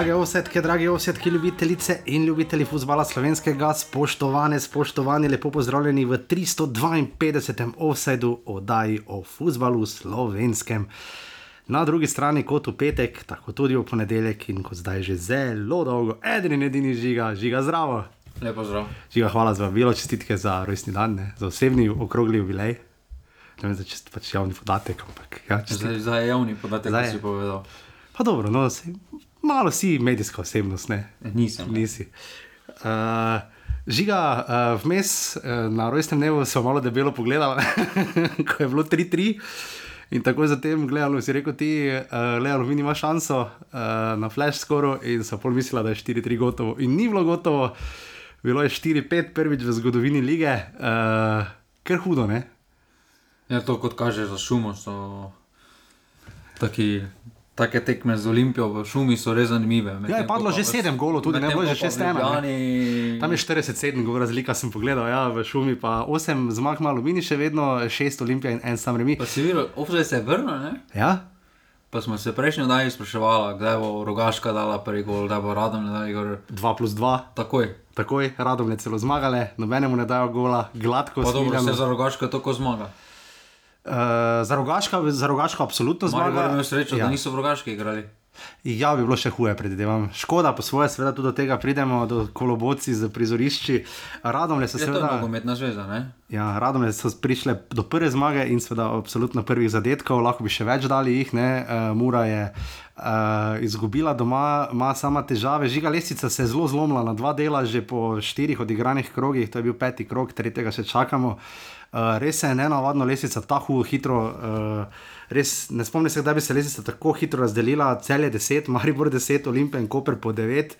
Drage osetke, drage osetke, ljubitelice in ljubitelji futbola slovenskega, spoštovane, spoštovani, lepo pozdravljeni v 352. offsetu oddaji o futbalu slovenskem. Na drugi strani kot v petek, tako tudi v ponedeljek in kot zdaj že zelo dolgo, edini in edini žiga, žiga zdravo. Lepo zdrav. Žiga, hvala za vabilo, čestitke za rojstni dan, ne, za osebni okrogli jubilej. Ne vem, če ste pač javni podatek, ampak ja, čestitke. Zdaj, zdaj je javni podatek, Zdaj je. si povedal. Pa dobro, no, saj, malo si medijska osebnost, ne. Nisem. Nisi. Uh, žiga, uh, vmes uh, na rojstnem dnevu sem malo debelo pogledal, ko je bilo 3-3. In tako zatem gledalo, si rekel, ti, uh, le Alumini ima šanso uh, na flash skoru, in so pol mislila, da je 4-3 gotovo. In ni bilo gotovo, bilo je 4-5 prvič v zgodovini lige, uh, ker hudo, ne? Ja, to kot kaže za šumo, so taki, take tekme z Olimpijo v šumi so res zanimive. Ja, je padlo že 7 golov, tudi ne bo že 6-1. ne. Ljubljani... Tam je 47, govora razlika, sem pogledal, ja, v šumi pa 8 zmag, malo mini, še vedno 6 olimpij in en sam remi. Pa si videl, obzaj se je vrnil, ne? Ja, Pa smo se prejšnji dan spraševali, kdaj bo Rogaška dala prvi gol, kdaj bo Radom dala gol. 2 plus 2, Takoj. takoj, radom je celo zmagale, nobenemu ne dajo gola, gladko Pa dobro, se za Rogaško tako zmaga. Uh, za rogaško, za rogaško absolutno Zmaga je imel srečo, ja. da niso v Rogaški igrali. Ja, bi bilo še huje, predvidevam. Škoda, po svoje, seveda tudi do tega pridemo, do koloboci z prizorišči. Radom so Je to seveda. nogometna zveza, ne? Ja, radom so prišle do prve zmage in seveda absolutno prvih zadetkov, lahko bi še več dali jih. Ne? Uh, Mura je uh, izgubila doma, ima sama težave. Žiga lestica se je zelo zlomila na dva dela, že po štirih odigranih krogih, to je bil peti krog, tretjega še čakamo. Uh, res se je nenavadno lestica tako hitro. Uh, Res ne spomnim se, da bi se lesnica tako hitro razdelila, cel je 10, Maribor 10, Olimpija in Koper po 9,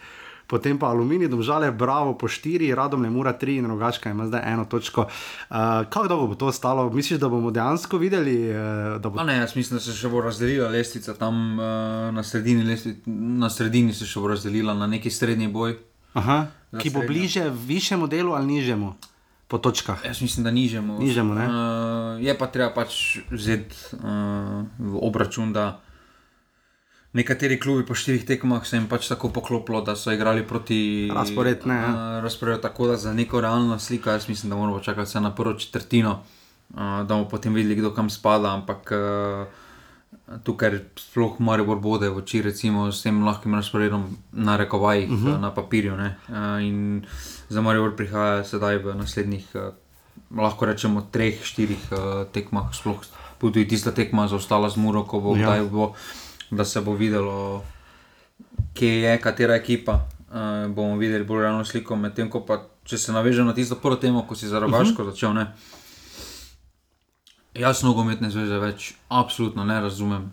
potem pa Aluminij, domžale, Bravo po 4, Radom ne mura 3 in Rogaška ima zdaj eno točko. Uh, kako dolgo bo to ostalo? Misliš, da bomo dejansko videli, uh, da bo A ne, jaz mislim, da se še bo razdelila lestvica tam uh, na, sredini lestvi, na sredini se še bo razdelila na neki srednji boj. Aha, ki bo srednjo. bliže višjemu delu ali nižjemu po točkah. Jaz mislim, da nižemo. Nižjemu, ne? Uh, je pa treba pač vzeti uh, v obračun, da nekateri klubi po štirih tekmah se jim pač tako poklopilo, da so igrali proti Razpored, ne, ja. Uh, razpored, tako da za neko realno sliko, jaz mislim, da moramo čakati na prvo četrtino, uh, da bomo potem videli, kdo kam spada. Ampak uh, tukaj sploh Maribor bode v oči, recimo s tem lahkim razporedom na rekovajih, uh Mhm. -huh. na papirju. ne. Uh, in za Maribor prihaja sedaj v naslednjih. Uh, Lahko rečemo, treh, štirih tekmah, sploh tudi tista tekma za ostala z Muro, ko bo, Ja. ja. bo, da se bo videlo, kje je katera ekipa. Uh, bomo videli bolj realno sliko, medtem ko pa, če se navežem na tisto prvo temo, ko si za rogaško uh -huh. začel. Ne, jaz nogometne zveze več absolutno ne razumem.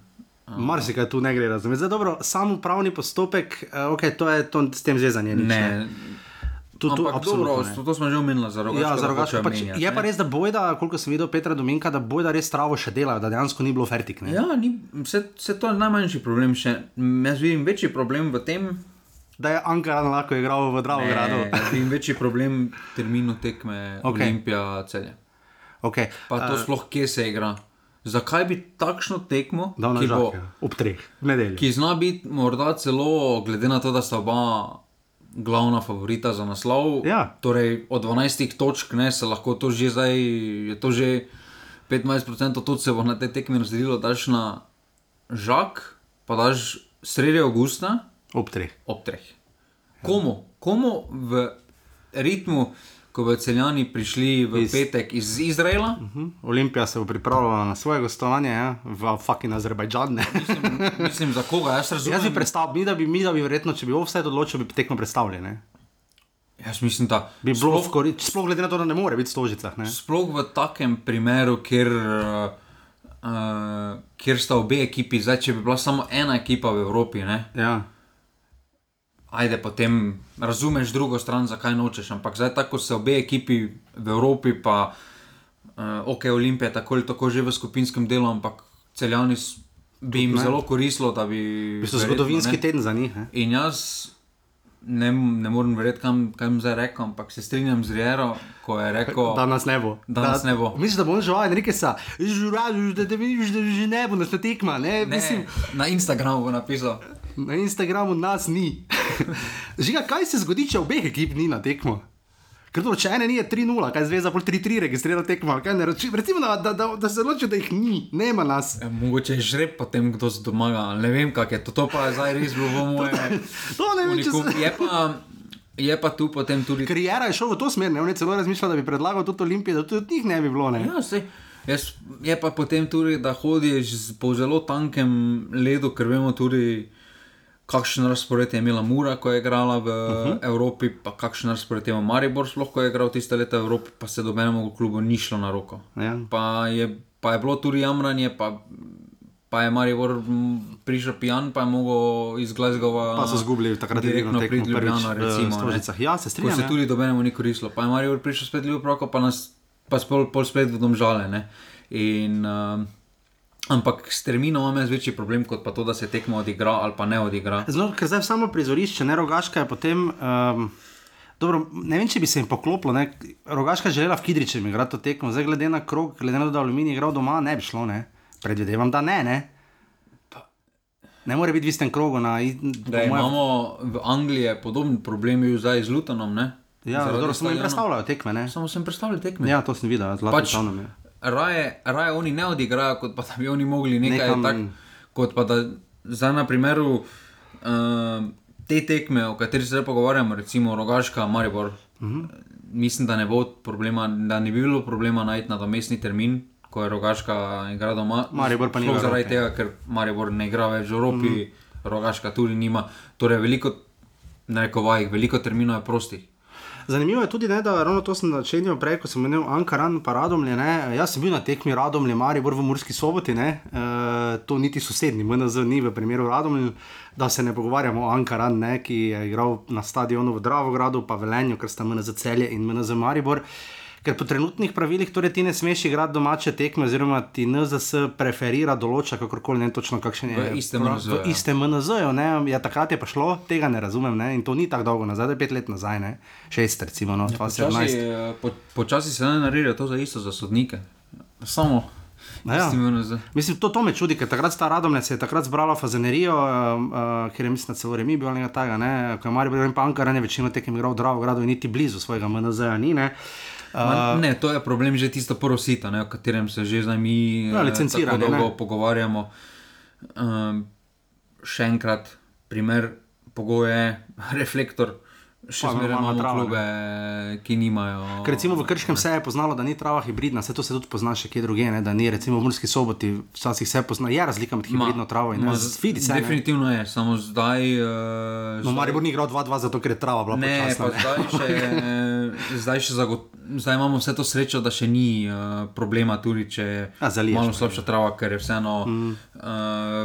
Marsikaj tu ne gre razumeti. Zdaj, dobro, sam upravni postopek, uh, okay, to je to s tem zvezanje. Nič, Ne, Tu, tu, Ampak absolutno dobro, ne. to, to smo že omenili za rogaško. Ja, za rogaško. hočejo Pač, menjati, je pa ne. res, da bojda, koliko sem videl Petra Dominka, da bojda res travo še dela, da dejansko ni bilo fertik. Ne? Ja, ni, vse, vse to je najmanjši problem. Še, jaz vidim večji problem v tem, Da je Ankaran lahko igral v Dravogradu. Ne, jaz vidim večji problem v terminu tekme okay. Olimpija celje. Okay. Pa to uh, sploh kje se igra. Zakaj bi takšno tekmo, Da, ki, bo, ob treh, nedeljo. ki zna biti morda celo, glede na to, da sta oba glavna favorita za naslov, Ja. torej od 12 točk, ne, se lahko to že zdaj, je to že 15% tudi se bo na te tekme razdelilo, daš na žak, pa daš sredi avgusta Ob treh. ob treh. Komu? Komu v ritmu, ko bodo celjani prišli v Iz- petek iz Izraela? Hm? Olimpija se bo pripravljala na svoje gostovanje ja? v fucking Azerbajdžan. Mislim, mislim, za koga? Jaz razumem. Jaz bi predstavljal, mi, da bi, mi, da bi verjetno, če bi vse odločil, bi tekmo predstavljali. Ne? Jaz mislim, da Bi bilo sploh, v koristi, sploh glede na to, da ne more biti v stožicah. Ne? sploh v takem primeru, kjer, uh, uh, kjer sta obe ekipi, zdaj če bi bila samo ena ekipa v Evropi, ne? Ja. Ajde potem razumeš drugo stran, zakaj nočeš. Ampak zdaj tako se obe ekipi v Evropi, pa uh, ok, Olimpija tako ali tako že v skupinskem delu, ampak celjani bi jim ne. zelo koristilo, da bi. Bistvu verjetno, zgodovinski ne. teden za njih. In jaz ne, ne morem verjeti, kam, kaj jim zdaj rekel, ampak se strinjam z Riero, ko je rekel, Da nas ne bo. Da nas ne bo. Misliš, da bo on žival, reke se, žurali, da te vidiš, da že ne bo, da se tekma. Ne? ne, Mislim, na Instagramu bo napisal. Na Instagramu nas ni. Žiga, kaj se zgodi, če obeh ekip ni na tekmo? Ker to, če ene ni, je 3-0, kaj zveza pol 3-3 registrira tekmo. kaj ne, reči- Recimo, da, da, da, da se odločijo, da jih ni, nema nas. E, Mogoče je žreb potem, kdo se domaga, ali ne vem, kak je to, to pa je zdaj res bilo moje. To ne vem, če se. Je pa, je pa tu potem tudi. Karijera je šel v to smer, ne? on je celo razmišljal, da bi predlagal tudi Olimpije, da tudi njih ne bi bilo. Ne? Ja, sej, jaz, je pa potem tudi, da hodiš po zelo tankem ledu, ker vemo tudi, kakšen razpored je imela Mura, ko je igrala v uh -huh. Evropi, pa kakšen razpored je imel Maribor, sploh ko je igral tiste leta v Evropi, pa se dobenemu klubu ni šlo na roko. Ja. Pa je, pa je bilo tudi jamranje, pa, pa je Maribor prišel pijan, pa je mogel iz Glasgowa. Pa so izgubili takrat direktno priti v prvič Ljubljano, v recimo. Ja, se Ko strinjam. se ja. tudi dobenemu ni koristilo. Pa je Marijo prišel spet ljubo roko, pa nas pa spol, pol spet v domžale. Ne? In, uh, ampak s terminom imam jaz večji problem, kot pa to, da se tekmo odigra ali pa ne odigra. Zelo, ker zdaj samo prizorišče, ne rogaška je potem. Um, Dobro, ne vem, če bi se jim poklopilo. Ne. Rogaška želela v Kidričem igrati to tekmo, zdaj glede na krog, glede na to, da Aluminij igral doma, ne bi šlo. Ne. Predvidevam, da ne. Ne, ne more biti v istem krogu. Na, Da mojem- imamo v Angliji podoben problem zdaj z Lutonom. Ne? Ja, Zaradi dobro, samo jim predstavljajo tekme. Ne. Samo sem predstavljal tekme. Ja, to sem videl, zelo pač, je. Raje, raje oni ne odigrajo, kot pa da bi oni mogli nekaj Nekam- tak, kot pa da zdaj na primeru uh, te tekme, o kateri se zdaj pogovarjamo, recimo Rogaška, Maribor. Uh Mhm. -huh. Mislim, da ne bo problema, da ne bi bilo problema najti nadomestni termin, ko je Rogaška igra doma. Maribor pa ni zaradi Evropi. tega, ker Maribor ne igra več v Evropi, uh -huh. Rogaška tudi nima. Torej, veliko, na rekovajih, veliko terminov je prostih. Zanimivo je tudi, ne, da ravno to sem začenjal prej, ko sem imel Ankaran pa Radomlje. Ne, jaz sem bil na tekmi Radomlje, Maribor v Murski soboti, ne, e, to niti sosednji, MNZ ni v primeru Radomlje, da se ne pogovarjamo o Ankaran, ne, ki je igral na stadionu v Dravogradu, pa Velenju, ker sta MNZ celje in MNZ Maribor. Ker po trenutnih pravilih torej ti ne smeš igrati domače tekme, oziroma ti NZS preferira, določa kakorkoli, ne točno kakšen je. V istem MNZ-ju. V istem MNZ-ju, ne, ja, takrat je pa šlo, tega ne razumem, ne, in to ni tako dolgo nazaj, da je pet let nazaj, ne, šest recimo, no, 2017. Počasi, eh, po, počasi se ne naredi to za isto za sodnike. Samo. Ja, ja. Mislim, to, to me čudi, ker takrat sta Radomlje se je takrat zbrala fazenerijo, uh, uh, ker je mislim, da celo remi bil nekaj takega, ne, ko je Maribor in Pankaran je večino tekem igral v Dravogradu in niti blizu svojega MNZ-ja ni, ne. Ma, ne, to je problem že tisto prvo sito, ne, o katerem se že zdaj mi Ja, eh, licenciranje, tako dolgo ne. pogovarjamo. Um, še enkrat, primer pogoje, reflektor. Še zmeraj imamo trava, ne. klube, ki nimajo. Ker recimo v Krškem se je poznalo, da ni trava hibridna, se to se tudi pozna še kje druge, ne, da ni recimo v Murski soboti, včasih se pozna, je razlika med hibridno travo in ma, ne, vidi se. ne. Definitivno je, samo zdaj. Uh, No, Maribor ni igral 2-2, zato ker je trava bila Ne, počasna. pa ne. zdaj, še, zdaj, še zagot, zdaj imamo vse to srečo, da še ni uh, problema, tudi če je Ja, zaliješ, malo ne. slabša trava, ker je vseeno mm. uh,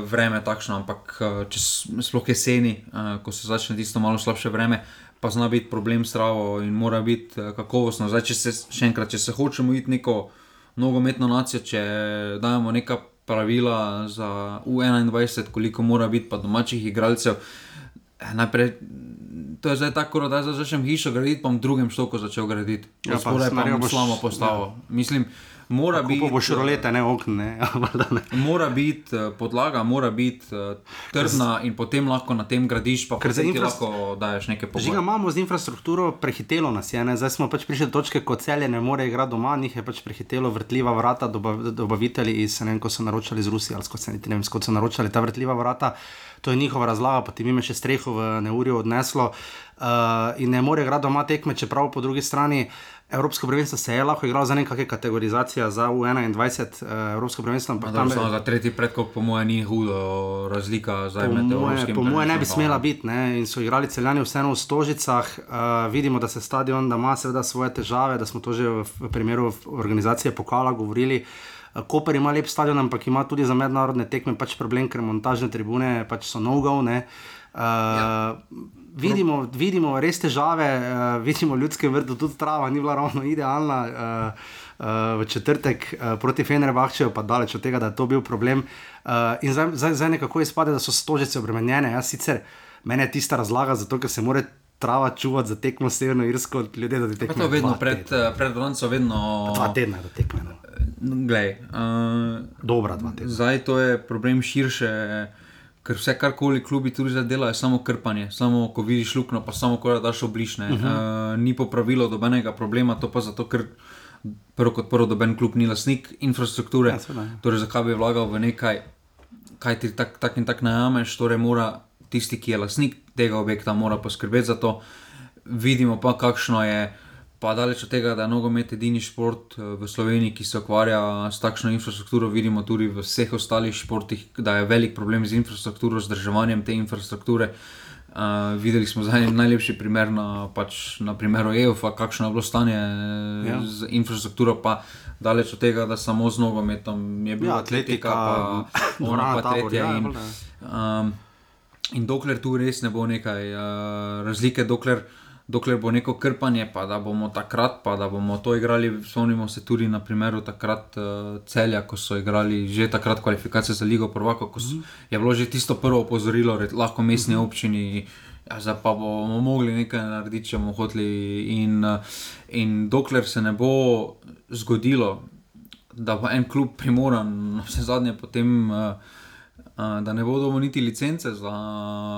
vreme takšno. Ampak uh, če sploh jeseni, uh, ko se začne tisto malo slabše vreme, pa zna biti problem s travo in mora biti uh, kakovostno. Zdaj, če se še enkrat, če se hočemo iti neko nogometno nacijo, če dajemo neka pravila za U21, koliko mora biti pa domačih igralcev. eh, Najprej, to je zdaj tako, da zdaj začnem hišo graditi, pa bom v drugem štoku začel graditi. Ja, Ja, pa Spodaj pa naredil bom boš- slamo postavo. Ja. Mislim, mora biti. Boš rolete, ne okn, ne. valjda ne. Mora biti eh, podlaga, mora biti uh, trdna in potem lahko na tem gradiš, pa Ker za potem ti infras- lahko daješ neke pogoje. imamo z infrastrukturo, prehitelo nas je. Ne? Zdaj smo pač prišli do točke, ko celje ne more igrati doma, njih je pač prehitelo vrtljiva vrata, dobav, dobavitelji iz, ne vem, ko so naročali iz Rusije ali niti ne vem, skot so naročali ta vrtljiva vrata. To je njihova razlaga, potem jim je še streho v neurju odneslo uh, in ne more igrati doma tekme, čeprav po drugi strani. Evropsko prvenstvo se je lahko igralo za nekakšne kategorizacije za U21, uh, Evropsko prvenstvo, ampak tam Tam je. za tretji predkop, po mojem, ni hudo razlika Po med moje, evropskim. po moje ne bi smela biti, ne? in so igrali celjani vseeno v Stožicah. Uh, vidimo, da se stadion, da ima seveda svoje težave, da smo to že v, v primeru organizacije pokala govorili. Uh, Koper ima lep stadion, ampak ima tudi za mednarodne tekme pač problem, ker montažne tribune pač so no-go. ne. Uh, ja. Vidimo, vidimo res težave, uh, vidimo ljudske vrte, tudi trava ni bila ravno idealna. Uh, Uh, v četrtek uh, proti Fenerbahčeju, pa daleč od tega, da je to bil problem. Uh, in zdaj, zdaj, zdaj nekako izpade, da so stožice obremenjene. Jaz sicer meni je tista razlaga, zato ker se mora trava čuvati za tekmo Severno Irsko, ljudje da tekmo. to vedno pred, eh, pred Vranco, vedno. Dva tedna je do tekme. No. Glej, uh, Dobra dva tedna. zdaj to je problem širše ker vse karkoli klubi tudi zdaj delajo, je samo krpanje, samo ko vidiš luknjo, pa samo ko daš oblišne. Uh -huh. uh, ni popravilo dobenega problema, to pa zato, ker prvo kot prvo doben klub ni lasnik infrastrukture. Ja, seveda, ja. torej, zakaj bi vlagal v nekaj, kaj ti tak, tak in tak najameš, torej mora tisti, ki je lasnik tega objekta, mora poskrbeti za to. Vidimo pa, kakšno je. Pa daleč od tega, da je nogomet edini šport eh, v Sloveniji, ki se ukvarja s takšno infrastrukturo, vidimo tudi v vseh ostalih športih, da je velik problem z infrastrukturo, z državanjem te infrastrukture. Uh, videli smo zdaj najlepši primer na, pač, na primeru EUFA, kakšno je bilo stanje ja. z infrastrukturo, pa daleč od tega, da samo z nogometom je bila Ja, atletika, atletika, pa ona pa Tabor, tretja. ja, in, um, in dokler tu res ne bo nekaj uh, razlike, dokler, dokler bo neko krpanje, pa da bomo takrat, pa da bomo to igrali, spomnimo se tudi na primeru takrat uh, celja, ko so igrali že takrat kvalifikacije za Ligo Prvako, ko so, je bilo že tisto prvo opozorilo, re, lahko mestni občini. Ja, zdaj pa bomo mogli nekaj narediti, če bomo hoteli. In, uh, in dokler se ne bo zgodilo, da bo en klub primoran, vse zadnje, potem, uh, da ne bodo niti licence za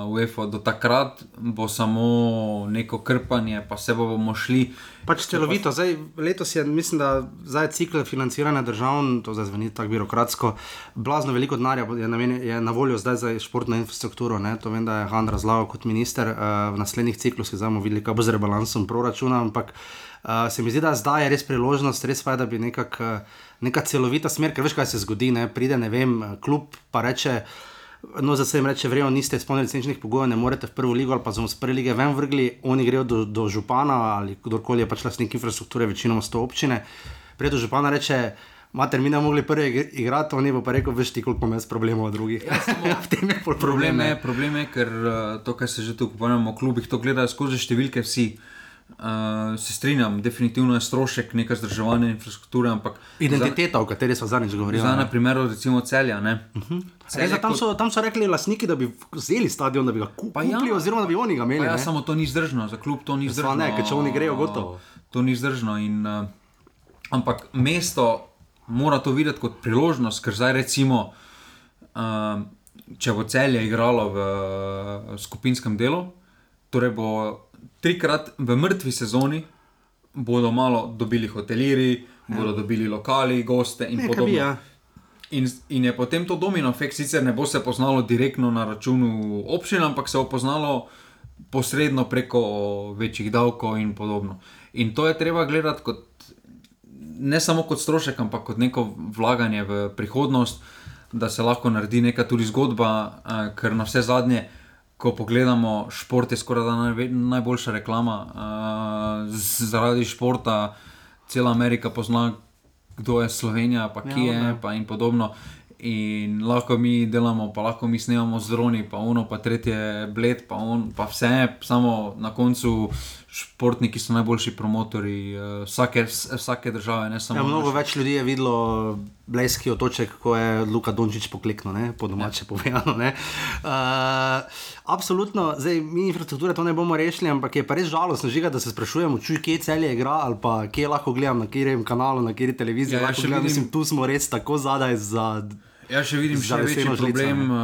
UEFA, do takrat bo samo neko krpanje, pa se bomo šli. Pač celovito. Zdaj, letos je, mislim, da zdaj cikl financiranja držav, to zdaj zveni tako birokratsko, blazno veliko denarja je, namen- je na voljo zdaj za športno infrastrukturo. Ne? To vem, da je Han razlagal kot minister. Uh, v naslednjih ciklusih zdaj bomo videli, kaj bo z rebalansom proračuna, ampak uh, se mi zdi, da zdaj je res priložnost, res pa je, da bi nekak, uh, neka celovita smer, ker veš, kaj se zgodi, ne? pride ne vem, klub pa reče. No, zdaj se jim reče, vrejo, niste izpolnili licenčnih pogojev, ne morete v prvo ligo ali pa smo z prve lige ven vrgli, oni grejo do, do župana ali kdorkoli je pač lastnik infrastrukture, večinoma sto občine. Prej do župana reče, mater, mi ne mogli prvi ig- igrati, oni bo pa rekel, veš ti, koliko ima jaz problemov od drugih. Ja, v tem je Problem problem. je, problem je, ker to, kar se že tu pogovarjamo o klubih, to gledajo skozi številke vsi. Uh, se strinjam, definitivno je strošek neka vzdrževanja infrastrukture, ampak Identiteta, o kateri smo zadnjič govorili. Zdaj, na primeru, recimo celja. Ne? Uh -huh. Res, da tam, so, tam so rekli lastniki, da bi vzeli stadion, da bi ga ja. kupili, oziroma da bi oni ga imeli. Ja, samo to ni zdržno, za klub to ni zdržno. ne, ker če oni grejo, gotovo. To ni zdržno. In, uh, ampak mesto mora to videti kot priložnost, ker zdaj recimo, uh, če bo celje igralo v uh, skupinskem delu, torej bo trikrat v mrtvi sezoni, bodo malo dobili hotelirji, ja. bodo dobili lokali, goste in Nekaj podobno. bi, ja. In, in je potem to domino efekt, sicer ne bo se poznalo direktno na računu občin, ampak se bo poznalo posredno preko večjih davkov in podobno. In to je treba gledati kot ne samo kot strošek, ampak kot neko vlaganje v prihodnost, da se lahko naredi neka tudi zgodba, eh, ker na vse zadnje. Ko pogledamo, šport je skoraj najve, najboljša reklama. Uh, z, zaradi športa cela Amerika pozna, kdo je Slovenija, pa kje Ja, je, ja. pa in podobno. In lahko mi delamo, pa lahko mi snemamo z droni, pa ono, pa tretje bled, pa, on, pa vse, samo na koncu športniki so najboljši promotori uh, vsake, vs- vsake države. Ne Ja, mnogo naše. več ljudi je videlo Blejski otoček, ko je Luka Dončić pokliknil, ne? po domače ja. povedano. ne. Uh, absolutno, zdaj mi infrastrukture to ne bomo rešili, ampak je pa res žalostno, žiga, da se sprašujemo, čuj, kje celje igra ali pa kje lahko gledam, na katerem kanalu, na kateri televiziji. Ja, Ja, gledam, vidim- mislim, tu smo res tako zadaj za. Ja, še vidim še večji problem. Uh,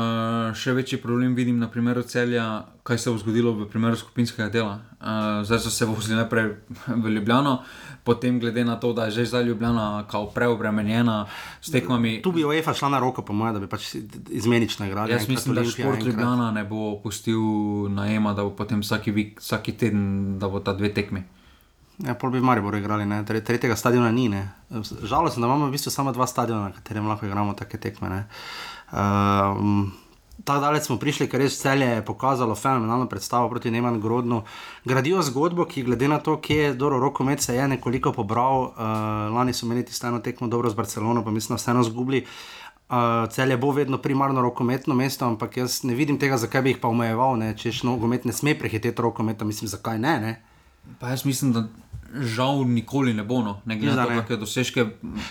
še večji problem vidim na primeru celja, kaj se bo zgodilo v primeru skupinskega dela. Uh, zdaj so se vozili najprej v Ljubljano, potem glede na to, da je že zdaj Ljubljana kao preobremenjena s tekmami. Tu bi UEFA šla na roko, po mojem, da bi pač izmenično igrali. Jaz mislim, da Olimpija, šport enkrat- Ljubljana ne bo pustil najema, da bo potem vsaki, vik, vsaki teden, da bo ta dve tekmi. Ja, pol bi v Mariboru igrali, ne? Tre- tretjega stadiona ni. ne. Žalostno, da imamo v bistvu samo dva stadiona, na katerem lahko igramo take tekme. ne. Um, Tako daleč smo prišli, ker res celje je pokazalo fenomenalno predstavo proti Neman Grodnu. Gradijo zgodbo, ki glede na to, kje je dobro rokomet, se je nekoliko pobral. Uh, lani so imeli tisto eno tekmo dobro z Barcelono, pa mislim, da vseeno zgubili. Uh, celje bo vedno primarno rokometno mesto, ampak jaz ne vidim tega, zakaj bi jih pa omejeval, ne? češ nogomet ne sme prehiteti rokometa, mislim, zakaj ne. ne? Pa jaz mislim, da žal nikoli ne bo, no. ne glede na Za to, ne. kakšne dosežke.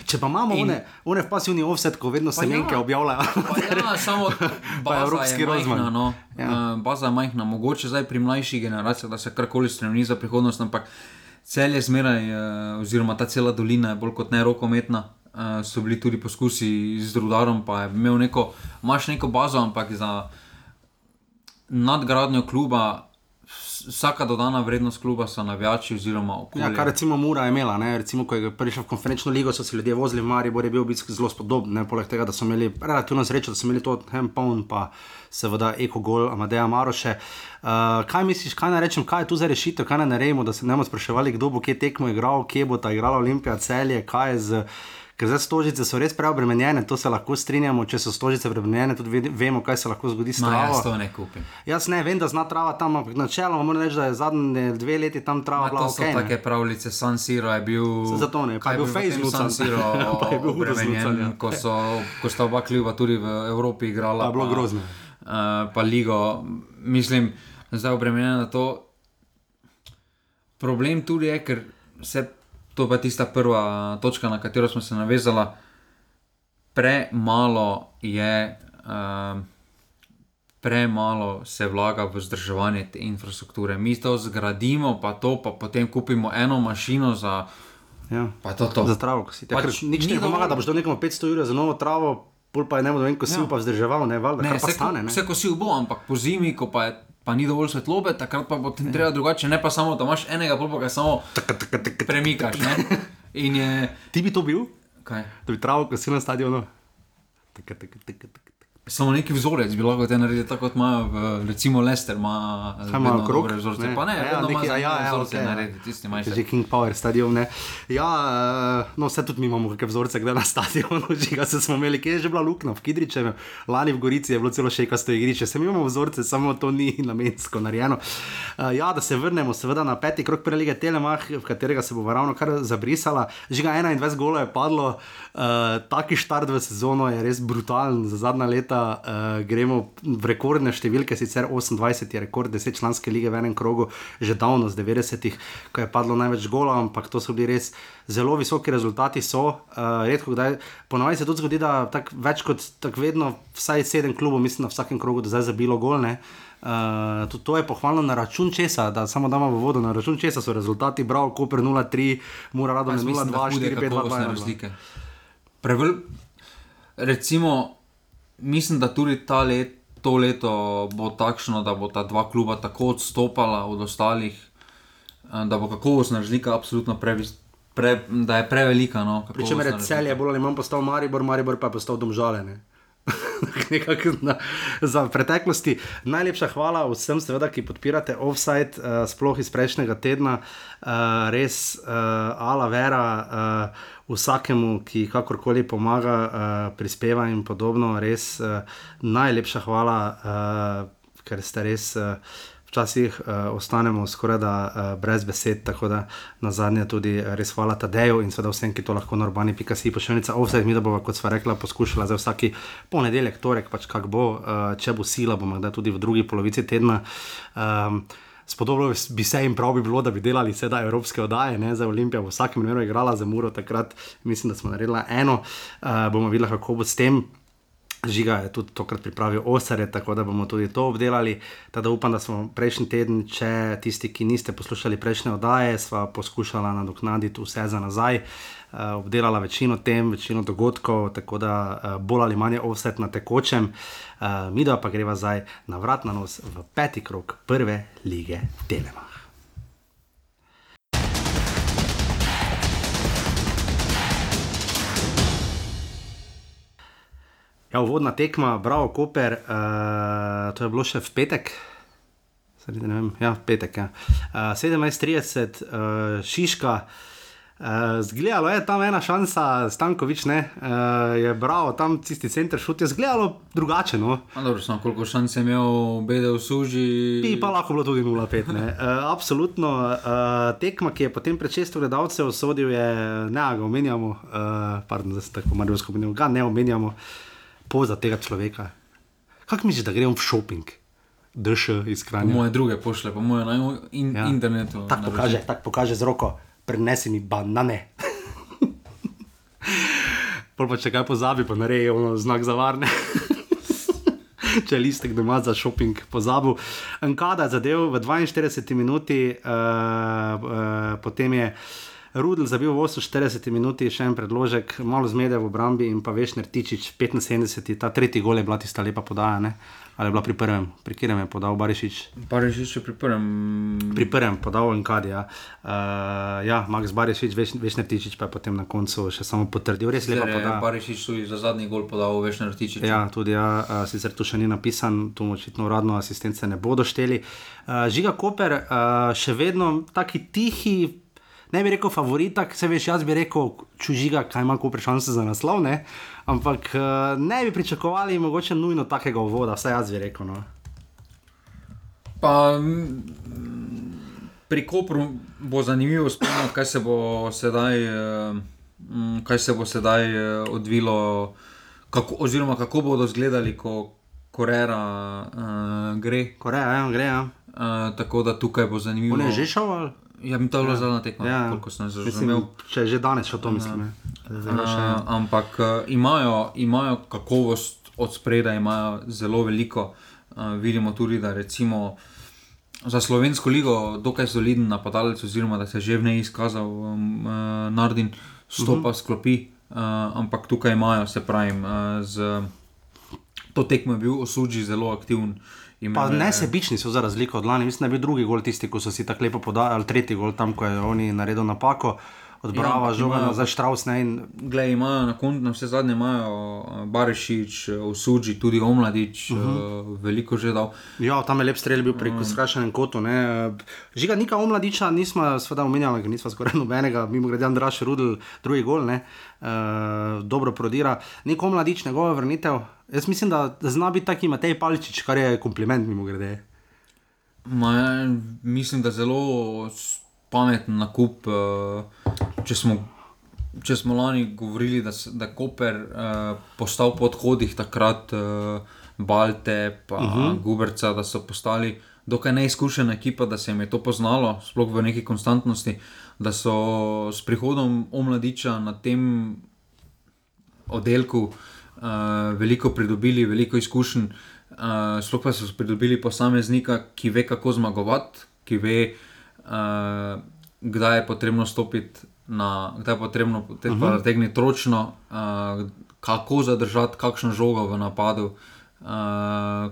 Če pa imamo In- one, one v pasivni offset, ko vedno semenke ja. objavljajo. Pa ja, samo baza evropski rozman. no. Ja. ja. Baza je majhna, mogoče zdaj pri mlajših generacijah, da se karkoli spremeni za prihodnost, ampak cel je zmeraj, eh, oziroma ta cela dolina je bolj kot ne rokometna. Uh, so bili tudi poskusi z rudarom, pa je imel neko, imaš neko bazo, ampak za nadgradnjo kluba, vsaka dodana vrednost kluba so navijači oziroma okolje. Ja, kar recimo Mura je imela, ne? recimo, ko je prišel v konferenčno ligo, so se ljudje vozili v Maribor, je bil bistvu zelo spodoben, ne? poleg tega, da so imeli relativno srečo, da so imeli to Hempon, pa seveda Eko Gol, Amadeja Maroše. Uh, kaj misliš, kaj naj rečem, kaj je tu za rešitev, kaj naj naredimo, da se ne bomo spraševali, kdo bo kje tekmo igral, kje bo ta igrala Olimpija, celje, kaj je z. Ker zdaj stožice so res preobremenjene, to se lahko strinjamo, če so stožice preobremenjene, tudi ve- vemo, kaj se lahko zgodi s No, travo. jaz to ne kupim. Jaz ne vem, da zna trava tam, ampak načeloma moram reči, da je zadnje dve leti tam trava Ma, bila to so ok. take pravljice, San Siro je bil. Zato ne, pa je bil zlucan. San Siro je bil obremenjen, ko, so, ko sta oba kluba tudi v Evropi igrala. Pa je bilo grozno. Uh, pa ligo, mislim, zdaj obremenjena na to. Problem tudi je, ker se to pa je tista prva točka, na katero smo se navezali. Premalo je, um, premalo se vlaga v vzdrževanje te infrastrukture. Mi to zgradimo, pa to, pa potem kupimo eno mašino za. Ja. Pa to, to. Za travo, ko si ti. Pač nič ni ne pomaga, da boš dal nekomu 500 ur za novo travo, pol pa je ne bo vem, ko si Ja. pa vzdrževal, ne, valjda, Ne, kar pa vse, stane. ko, Ne? vse kosil bo, ampak po zimi, ko pa, je, pa ni dovolj svetlobe, takrat pa bo ti treba drugače, ne pa samo, da imaš enega, pa ga samo premikaš. Ne? In je. Ti bi to bil, Kaj? da bi travo, ko si na stadionu. Taka, taka, taka, taka. Samo neki vzorec bi lahko te naredili tako, kot imajo, v, recimo Lester, ima vedno okrog? dobre vzorce. Ne. Pa ne, Ja, vedno ima ja, ja, vzorce okej, ja. naredi, tisti manjši. Že King Power stadion. Ne. Ja, eh, no, vse tudi mi imamo kakšne vzorce, kdaj na stadionu, žiga se smo imeli, kje je že bila luknja, v Kidričevem, lani v Gorici je bilo celo šekasto igrišče, se mi imamo vzorce, samo to ni namensko narejeno. Uh, ja, da se vrnemo seveda na peti krok prve lige Telemach, v katerega se bo ravno kar zabrisala. Žiga 21 golov je padlo, uh, taki štart v sezono je res brutalen, za zadnja leta uh, gremo v rekordne številke, sicer 28 je rekord 10 članske lige v enem krogu, že davno z 90-ih, ko je padlo največ gola, ampak to so bili res zelo visoki rezultati. So, uh, redko kdaj, ponovadi se tudi zgodi, da tak, več kot tako vedno, vsaj sedem klubov, mislim, na vsakem krogu, da zdaj zabilo gol. Ne? Uh, tudi to je pohvalno na račun česa, da samo damo v vodo, na račun česa so rezultati, prav, Koper 0-3, Mura Rado Jaz mislim, 0-2, da hude 4-5, 2-2. kakovostne razlike. Prevel, recimo, mislim, da tudi ta let, to leto bo takšno, da bo ta dva kluba tako odstopala od ostalih, eh, da bo kakovostna razlika absolutno previs, pre, da je prevelika. No, Pričemer je kakovostna celje bolj ali manj postal Maribor, Maribor pa je postal domžalene. Nekako na, za preteklosti. Najlepša hvala vsem, seveda, ki podpirate offside, uh, sploh iz prejšnjega tedna. Uh, res, uh, ala vera uh, vsakemu, ki kakorkoli pomaga, uh, prispeva in podobno. Res uh, najlepša hvala, uh, ker ste res. Uh, Včasih uh, ostanemo skoraj da uh, brez besed, tako da na zadnje tudi res hvala Tadeju in seveda vsem, ki to lahko na urbani.si pošiljnica offset, mi da bomo, kot sva rekla, poskušala za vsaki ponedeljek, torek, pač kak bo, uh, če bo sila, bomo kdaj tudi v drugi polovici tedna. Um, Spodobno bi se jim prav bi bilo, da bi delali sedaj evropske oddaje, ne za Olimpijo, v vsakem primeru igrala za Muro, takrat mislim, da smo naredili eno, uh, bomo videli, kako bo s tem. Žiga je tudi tokrat pripravil osare, tako da bomo tudi to obdelali. Teda upam, da smo prejšnji teden, če tisti, ki niste poslušali prejšnje oddaje, sva poskušala nadoknaditi vse za nazaj, uh, obdelala večino tem, večino dogodkov, tako da uh, bolj ali manj offset na tekočem. Uh, Mi pa greva zdaj na vrat na nos v peti krok prve lige Telema. Ja, uvodna tekma, bravo, Koper, uh, to je bilo še v petek. Sredi, ne vem, ja, v petek. Ja. Uh, 17:30, uh, Šiška. Uh, zgledalo je tam ena šansa, Stankovič ne, uh, je bral tam tisti center šut, je zgledalo drugače. No. Dobro, samo koliko šanc je imel, bede v suži. Bi pa lahko bilo tudi 0-5. Uh, absolutno. Uh, tekma, ki je potem pred 600 gledalcev sodil, je ne, ga omenjamo, uh, pardon, da se tako malo spominjamo, ga ne omenjamo, poza tega človeka. Kako misliš, da gremo v šoping, DŠ iz Kranja? moje druge pošle, po moje na in, Ja. internetu. Tako pokaže, tak pokaže z roko, prenesi mi banane. Pol pa če kaj pozabi, pa naredi ono znak za varne. Če je listek doma za šoping pozabil. Nkada je zadev v 42 minuti, uh, uh, potem je Rudel zabil v 48 minuti, še en predložek, malo zmede v obrambi in pa veš, Nertičič 75, ta tretji gol je bila tista lepa podaja, ne? Ali je bila pri prvem, pri katerem je podal Barišič. Barišič je pri prvem. Pri prvem podal Inkadi, ja. Uh, ja, Max Barišič, veš, veš Nertičič pa je potem na koncu še samo potrdil, res je podaja. Barišič tudi za zadnji gol podal veš na Rtičič. Ja, tudi ja, uh, sicer tu še ni napisan, tu očitno uradno asistence ne bodo šteli. Uh, Žiga Koper, uh, še vedno taki tihi, ne bi rekel favorit, se veš, jaz bi rekel, čužiga, kaj ima Koper šanse za naslov, ne? ampak uh, ne bi pričakovali mogoče nujno takega uvoda, vsaj jaz bi rekel. No. Pa mm, pri Kopru bo zanimivo spremljati, kaj se bo sedaj, eh, mm, kaj se bo sedaj eh, odvilo, kako, oziroma kako bodo izgledali, ko Korera uh, gre. Koreja, ja, gre, ja. Uh, tako da tukaj bo zanimivo. On je že šel ali? Ja, mi to je bilo zadnja tekma, Ja, koliko sem Mislim, razumel. če je že danes šel to, mislim. ne. Zdaj še, ja. Uh, ampak uh, imajo, imajo kakovost od spredaj, imajo zelo veliko. Uh, vidimo tudi, da recimo za slovensko ligo dokaj soliden napadalec, oziroma da se je že v njej izkazal um, uh, Nardin, stopa uh -huh. sklopi. Uh, ampak tukaj imajo, se pravi, uh, z to tekmo je bil osuđi zelo aktiven. Pa ne sebični so za razliko od lani, mislim, da je bil drugi gol tisti, ko so si tako lepo podali, ali tretji gol tam, ko je oni naredil napako, od Ja, žoga za Štraus. In Glej, imajo na koncu, na vse zadnje imajo uh, Barešič, Usuđi, tudi Omladič, uh Mhm. -huh. uh, veliko že dal. Ja, tam je lep strelj bil preko skrajšanem kotu. Ne. Žiga Nika Omladiča nismo seveda omenjali, ker nismo skoraj nobenega, mimo grede Andraš Rudel, drugi gol, ne. Uh, dobro prodira. Nik Omladič, njegova vrnitev. Jaz mislim, da zna biti taki Matej Palčič, kar je kompliment mimo grede. Ma, ja, mislim, da zelo s- pameten nakup. Uh, če, smo, če smo lani govorili, da, da je Koper uh, postal po odhodih takrat uh, Balte, pa uh -huh. Guberca, da so postali dokaj neizkušena ekipa, da se jim je to poznalo, sploh v neki konstantnosti, da so s prihodom Omladiča na tem oddelku uh, veliko pridobili, veliko izkušenj. Uh, sploh pa so pridobili posameznika, ki ve, kako zmagovati, ki ve, uh, kdaj je potrebno stopiti na, kdaj je potrebno uh -huh. zategniti ročno, uh, kako zadržati kakšno žogo v napadu. Uh,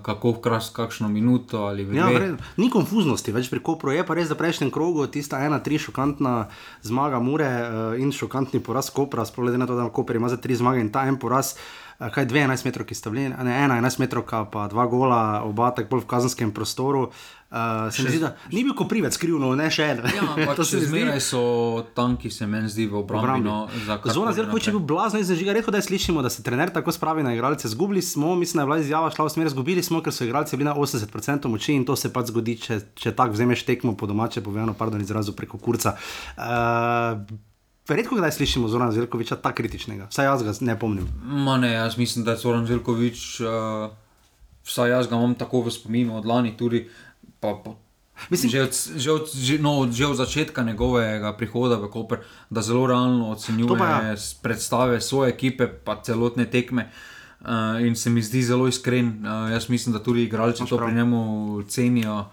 kako vkrast kakšno minuto ali Ja, dve. vred, ni konfuznosti več pri Kopru, je pa res, da prejšnjem krogu tista ena, tri šokantna zmaga Mure uh, in šokantni poraz Kopra, sploh glede na to, da Koper ima za tri zmage in ta en poraz. uh, Kaj dve 11 metrov, ki sta bili, ne ena 11 metrov, pa dva gola, oba tako bolj v kazenskem prostoru. Uh, se mi zdi, da ni bil Koprivec skrivno, ne še en. Ja, To se še zdi- zmeraj so tanki, se meni zdi v obrambi. No, Zona je naprej. bil blazen, zdaj žiga redko, da slišimo, da se trener tako spravi na igralce. Zgubili smo, mislim, da je bila izjava šla v smer, zgubili smo, ker so igralci bili na 80% moči in to se pač zgodi, če, če tako vzameš tekmo po domače, povedano, pardon, izrazu preko kurca. Uh, redko kdaj slišimo Zona Zelkoviča tako kritičnega, vsaj jaz ga ne pomnim. Ma ne, jaz mislim, da je Zoran Željkovič, uh, vsaj jaz ga imam tako v spominu od lani, tudi pa, pa, Mislim- že, od, že, od, že, no, že od začetka njegovega prihoda v Koper, da zelo realno ocenjuje pa ja. predstave svoje ekipe, pa celotne tekme. Uh, in se mi zdi zelo iskren. Uh, jaz mislim, da tudi igralci to pri njemu cenijo,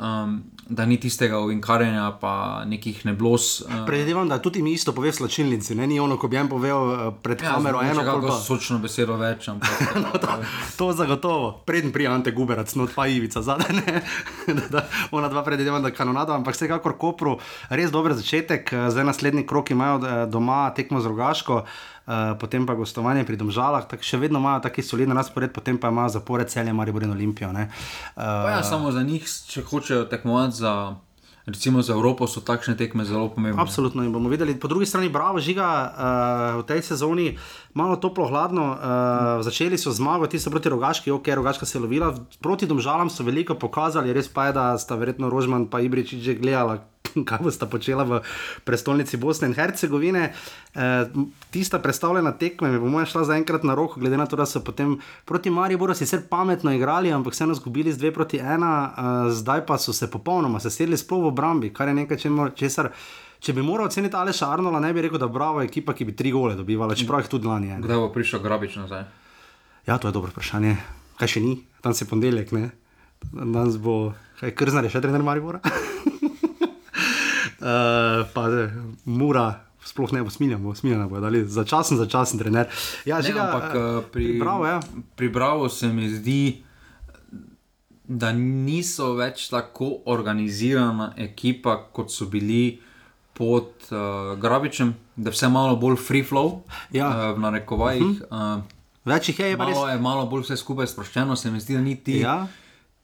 um, da ni tistega ovinkarjenja, pa nekih neblos. Uh, Predvidevam, da tudi mi isto pove v slačilnici, ne ni ono, ko bi en povedal eh, pred kamero, eno pol pa. sočno besedo več. Ampak, no, To zagotovo, preden prija Ante Guberac, not pa Ivica zadaj, da, da, ona dva predvidevam, da kanonada, ampak vsekakor Kopru res dober začetek, eh, zdaj naslednji krok imajo doma tekmo z Rogaško. Uh, potem pa gostovanje pri Domžalah, tako še vedno imajo taki solidni razpored, potem pa imajo zapore celje, Maribor in Olimpijo. Uh, Pa ja, samo za njih, če hočejo tekmovati za, recimo za Evropo, so takšne tekme zelo pomembne. Absolutno in bomo videli. Po drugi strani, bravo, žiga uh, v tej sezoni, malo toplo, hladno. Uh, začeli so zmago, ti so proti rogaški, ok, rogaška se je lovila, proti domžalam so veliko pokazali, res pa je, da sta verjetno Rožman in Ibričič že gledala. Kaj bosta počela v prestolnici Bosne in Hercegovine. E, tista predstavljena tekma mi bo moja šla zaenkrat na roko, glede na to, da so potem proti Mariboru sicer pametno igrali, ampak vseeno izgubili z 2 proti 1, e, zdaj pa so se popolnoma sesedli sploh v obrambi, kar je nekaj, česar. Če bi moral oceniti Aleša Arnola, ne bi rekel, da bravo ekipa, ki bi tri gole dobivala, čeprav jih tudi lani je. ne. Kdaj bo prišel Grabič nazaj? Ja, to je dobro vprašanje. Kaj še ni, tam se ponedeljek, ne? Danes bo, kaj krznar je še trener Maribora. uh, pa eh, mura. Sploh ne bo smiljeno, smiljeno bo, da je začasen, začasen trener. Ja, Ne, žiga, ampak eh, eh, pri, pripravo, ja. pri Bravo se mi zdi, da niso več tako organizirana ekipa, kot so bili pod uh, Grabičem, da je vse malo bolj free flow, Ja. uh, v narekovajih. Uh -huh. uh, Več jih je, je pa res. malo je malo bolj vse skupaj sproščeno, se mi zdi, da ni ti Ja.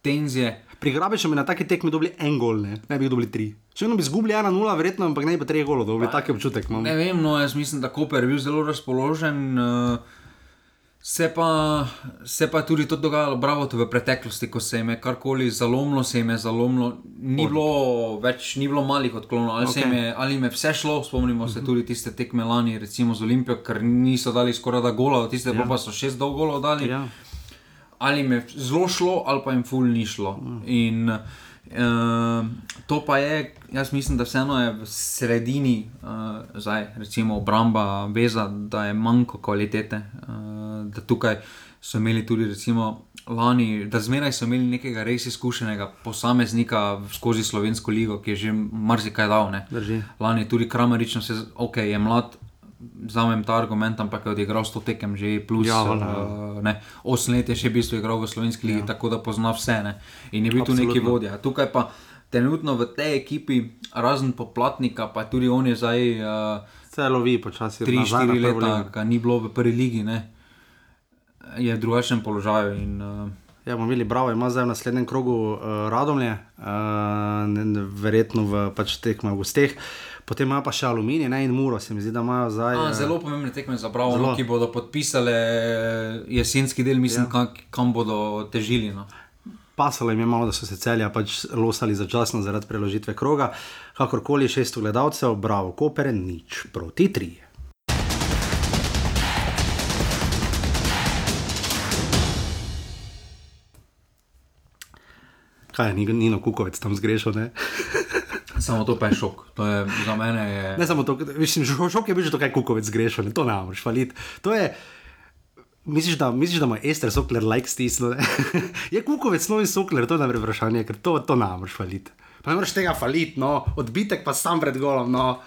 tenzije. Pri Grabiču bi na taki tekmi dobili en gol, ne, ne bi dobili tri. Če bi izgubili 1-0, verjetno, ampak ne bi treh golov dobili, taki občutek imam. Ne vem, no, jaz mislim, da Koper je bil zelo razpoložen. Uh, Se pa, se pa tudi to dogajalo, bravo, v preteklosti, ko se jim je karkoli zalomilo, se jim je zalomilo, ni bilo več, ni bilo malih odklonov, ali, okay. Ok. je, ali jim je vse šlo, spomnimo se tudi tiste tekme lani, recimo z Olimpijo, ker niso dali skoraj da gola, tiste ja. pa so šest dolg golov dali. Ja. Ali jim je zelo šlo, ali pa jim ful ni šlo. In uh, to pa je, jaz mislim, da vseeno je v sredini, uh, zdaj recimo obramba, veza, da je manjko kvalitete. Uh, da tukaj so imeli tudi, recimo, lani, da zmeraj so imeli nekega res izkušenega posameznika skozi slovensko ligo, ki je že marsikaj dal. Lani je tudi Kramerično, se, ok, je mlad. Zamem ta argument, ampak je odigral 100 tekem, že plus Ja, valjda, uh, 8 let je še v bistvu igral v slovenski ligi, ja. tako da pozna vse. Ne? In je bil tu neki Absolutno. vodja. Tukaj pa trenutno v tej ekipi, razen poplatnika, pa tudi on je zdaj uh, Vse lovi počasi. 3-4 leta, ki ni bilo v prvi ligi, ne? je v drugačnem položaju. In, uh, Ja, bomo videli, bravo, ima zdaj v naslednjem krogu uh, Radomlje, uh, verjetno v pač tekmah v gosteh, potem ima pa še aluminij ne, in muro, se mi zdi, da imajo zdaj. a, eh, zelo pomembne tekme za Bravo, Zelo. no, ki bodo podpisale jesenski del, mislim, ja. kam, kam bodo težili. No. Pasalo jim je malo, da so se celja pač losali začasno zaradi preložitve kroga. Kakorkoli šest gledalcev, bravo, Koper, nič proti tri. Kaj je, ni- Nino Kukovec tam zgrešil, ne? Samo to pa je šok. Je, za mene je. Ne samo to, mislim, šok je bil že to, kaj Kukovec zgrešil, ne? to ne moreš faliti. To je, misliš, da, misliš, da ima Ester Sokler like stisnil? ne? je Kukovec novi Sokler, to je najprej vprašanje, ker to, to ne moreš faliti. Pa ne moreš tega faliti, no, odbitek pa sam pred golom, no.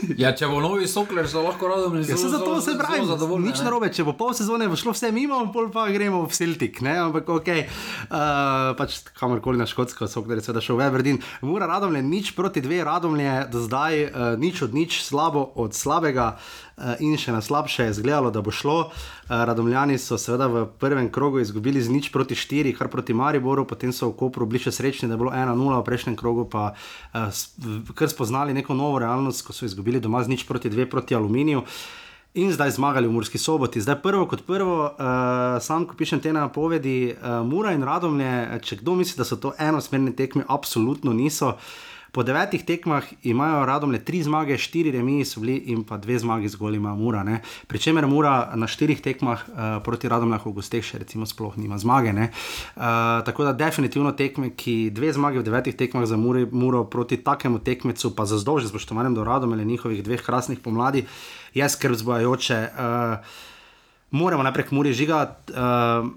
Ja, če bo novi sokler, so lahko radom in Ja, zato se pravi, zadovoljni. nič narobe, če bo pol sezone šlo vse mimo, pol pa gremo v Celtic, ne, ampak ok, uh, pač kamorkoli na Škotsko, so gledali seveda šel v Everdeen. Mura Radomlje, nič proti dve Radomlje, do zdaj uh, nič od nič, slabo od slabega uh, in še na slabše je izgledalo, da bo šlo. Uh, Radomljani so seveda v prvem krogu izgubili z nič proti štiri, kar proti Mariboru, potem so v Kopru bili še srečni, da je bilo 1-0, v prejšnjem krogu pa uh, kar spoznali neko novo realnost, ko so izgubili doma z nič proti dve proti aluminiju. In zdaj zmagali v Murski soboti. Zdaj prvo kot prvo, uh, sam ko pišem te napovedi, uh, Mura in Radomlje, če kdo misli, da so to enosmerne tekme, absolutno niso. Po devetih tekmah imajo Radomlje tri zmage, štiri remi so bili in pa dve zmagi zgolj ima Mura. Ne? Pričemer Mura na štirih tekmah uh, proti Radomljah v gosteh še recimo sploh nima zmage. Uh, tako da definitivno tekme, ki dve zmage v devetih tekmah za Muri, Muro proti takemu tekmecu, pa za zdolž, spoštovanjem do Radomlja njihovih dveh krasnih pomladi, je skrb zbojajoče. Uh, moramo najprej k Muri žigati. Uh,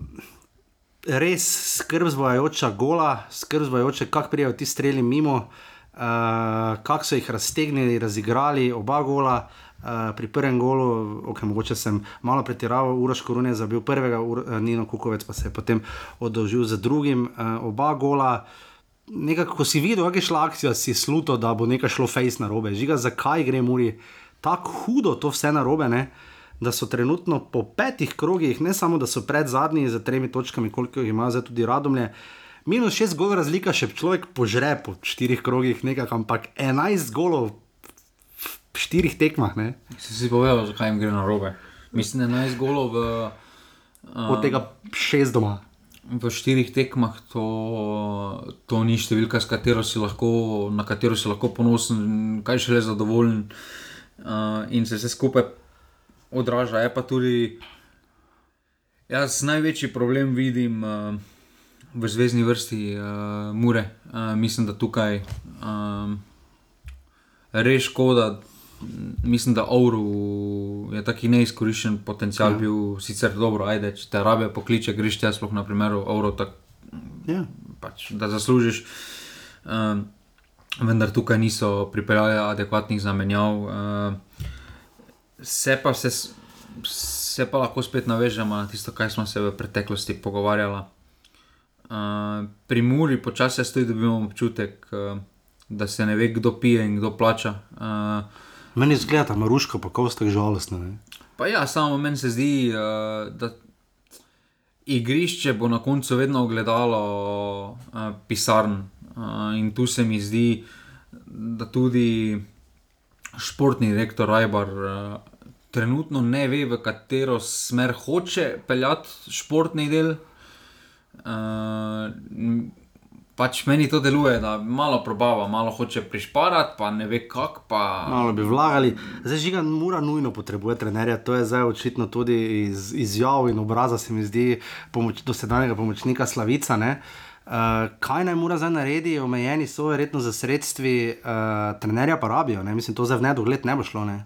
res skrb zbojajoča gola, skrb zbojajoče, kako prijajo ti streli mimo, uh, kako so jih raztegnili, razigrali oba gola. Uh, pri prvem golu, okay, mogoče sem malo pretiraval, Uroš Korune za bil prvega, Ur, uh, Nino Kukovec pa se je potem oddolžil za drugim, uh, oba gola. Nekako, ko si videl, kako je šla akcija, si sluto, da bo nekaj šlo fejs na robe. Žiga, zakaj gre Muri tako hudo to vse na robe, ne? da so trenutno po petih krogih, ne samo da so pred zadnji za tremi točkami, koliko jih ima zdaj tudi Radomlje. Minus šest golov razlika, še človek požre po štirih krogih, nekaj, ampak 11 golov v štirih tekmah, ne? Si si povedal, zakaj jim gre na robe. Mislim, da 11 golov v, uh, od tega šest doma. v štirih tekmah, to, to ni številka, s katero si lahko, na katero si lahko ponosen, kaj še le zadovoljen. Uh, in se vse skupaj odraža. Je pa tudi, jaz največji problem vidim uh, v zvezdni vrsti uh, Mure. Uh, mislim, da tukaj um, res škoda. Mislim, da Ouru je taki neizkoriščen potencial ja. bil, sicer dobro, ajde, če te rabe pokliče, greš ti, sploh na primeru Ouro, tak, Ja. pač, da zaslužiš. Um, vendar tukaj niso pripeljali adekvatnih zamenjav. Uh, se, pa se, se pa lahko spet navežemo na tisto, kar smo se v preteklosti pogovarjali. Uh, pri Muri počasi stoji, da imamo občutek, uh, da se ne ve, kdo pije in kdo plača. Uh, Meni zgleda, da je Maruško pa kostek žalostno. Pa ja, samo meni se zdi, uh, da igrišče bo na koncu vedno ogledalo uh, pisarn. Uh, in tu se mi zdi, da tudi športni direktor Rajbar uh, trenutno ne ve, v katero smer hoče peljati športni del. Uh, pač meni to deluje, da malo probava, malo hoče prišparati, pa ne ve kako. Pa... Malo bi vlagali. Zdaj, žiga, mora nujno potrebuje trenerja. To je zdaj očitno tudi iz izjav in obraza, se mi zdi, pomoč, dosedanjega pomočnika Slavica. Uh, kaj naj mora zdaj narediti, omejeni so verjetno za sredstvi, uh, trenerja pa rabijo, ne? mislim, to zdaj v nedogled ne bo šlo. Ne?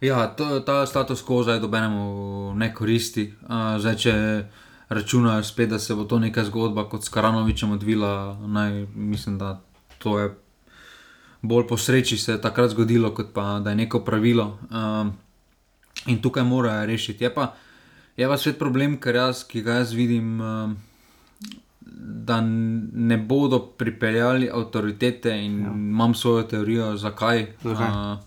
Ja, to, ta status quo zdaj dobenemu ne koristi. Uh, zdaj, če računajo spet, da se bo to neka zgodba kot s Karanovičem odvila. Naj, mislim, da to je bolj po sreči se je takrat zgodilo, kot pa da je neko pravilo. Um, in tukaj morajo rešiti. Je pa, je pa svet problem, ker jaz, ki ga jaz vidim. Um, Da ne bodo pripeljali avtoritete, in ja. imam svojo teorijo, zakaj. zakaj? Uh,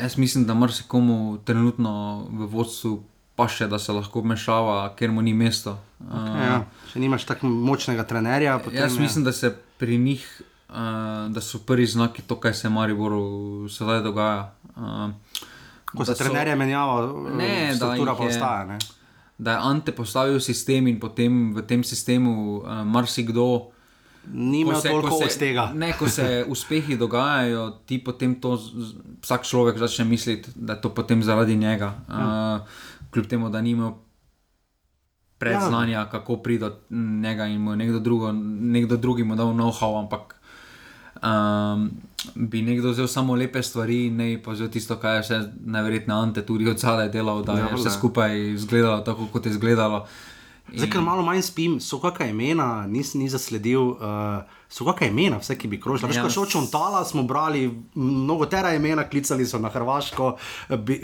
jaz mislim, da marsikomu trenutno v vodstvu pa še da se lahko vmešava, ker mu ni mesto. Okay, ja. Če nimaš tako močnega trenerja. Jaz je... mislim, da se pri njih, uh, da so prvi znaki to, kaj se v Mariboru sedaj dogaja. Uh, Ko se so... trenerje menjava, ne, struktura pa ostaja. Ne? Da je Ante postavil sistem in potem v tem sistemu uh, marsikdo. Ni imel toliko iz tega. Ne, ko se uspehi dogajajo, ti potem to, vsak človek začne misliti, da je to potem zaradi njega. Ja. Uh, kljub temu, da ni imel predznanja, ja. kako priti do njega in mu nekdo, drugo, nekdo drugi mu dal know-how, ampak um, bi nekdo vzel samo lepe stvari, ne pa vzel tisto, kar je vse najverjetneje Ante tudi od zadaj delal, da ja, je vse skupaj izgledalo tako, kot je izgledalo. In... Zdaj, ker malo manj spim, so kakšna imena, nisem ni zasledil. Uh, so kakšna imena, vse, ki bi krožili. Ja. Če hočemo tala, smo brali mnogo tera imena, klicali so na Hrvaško,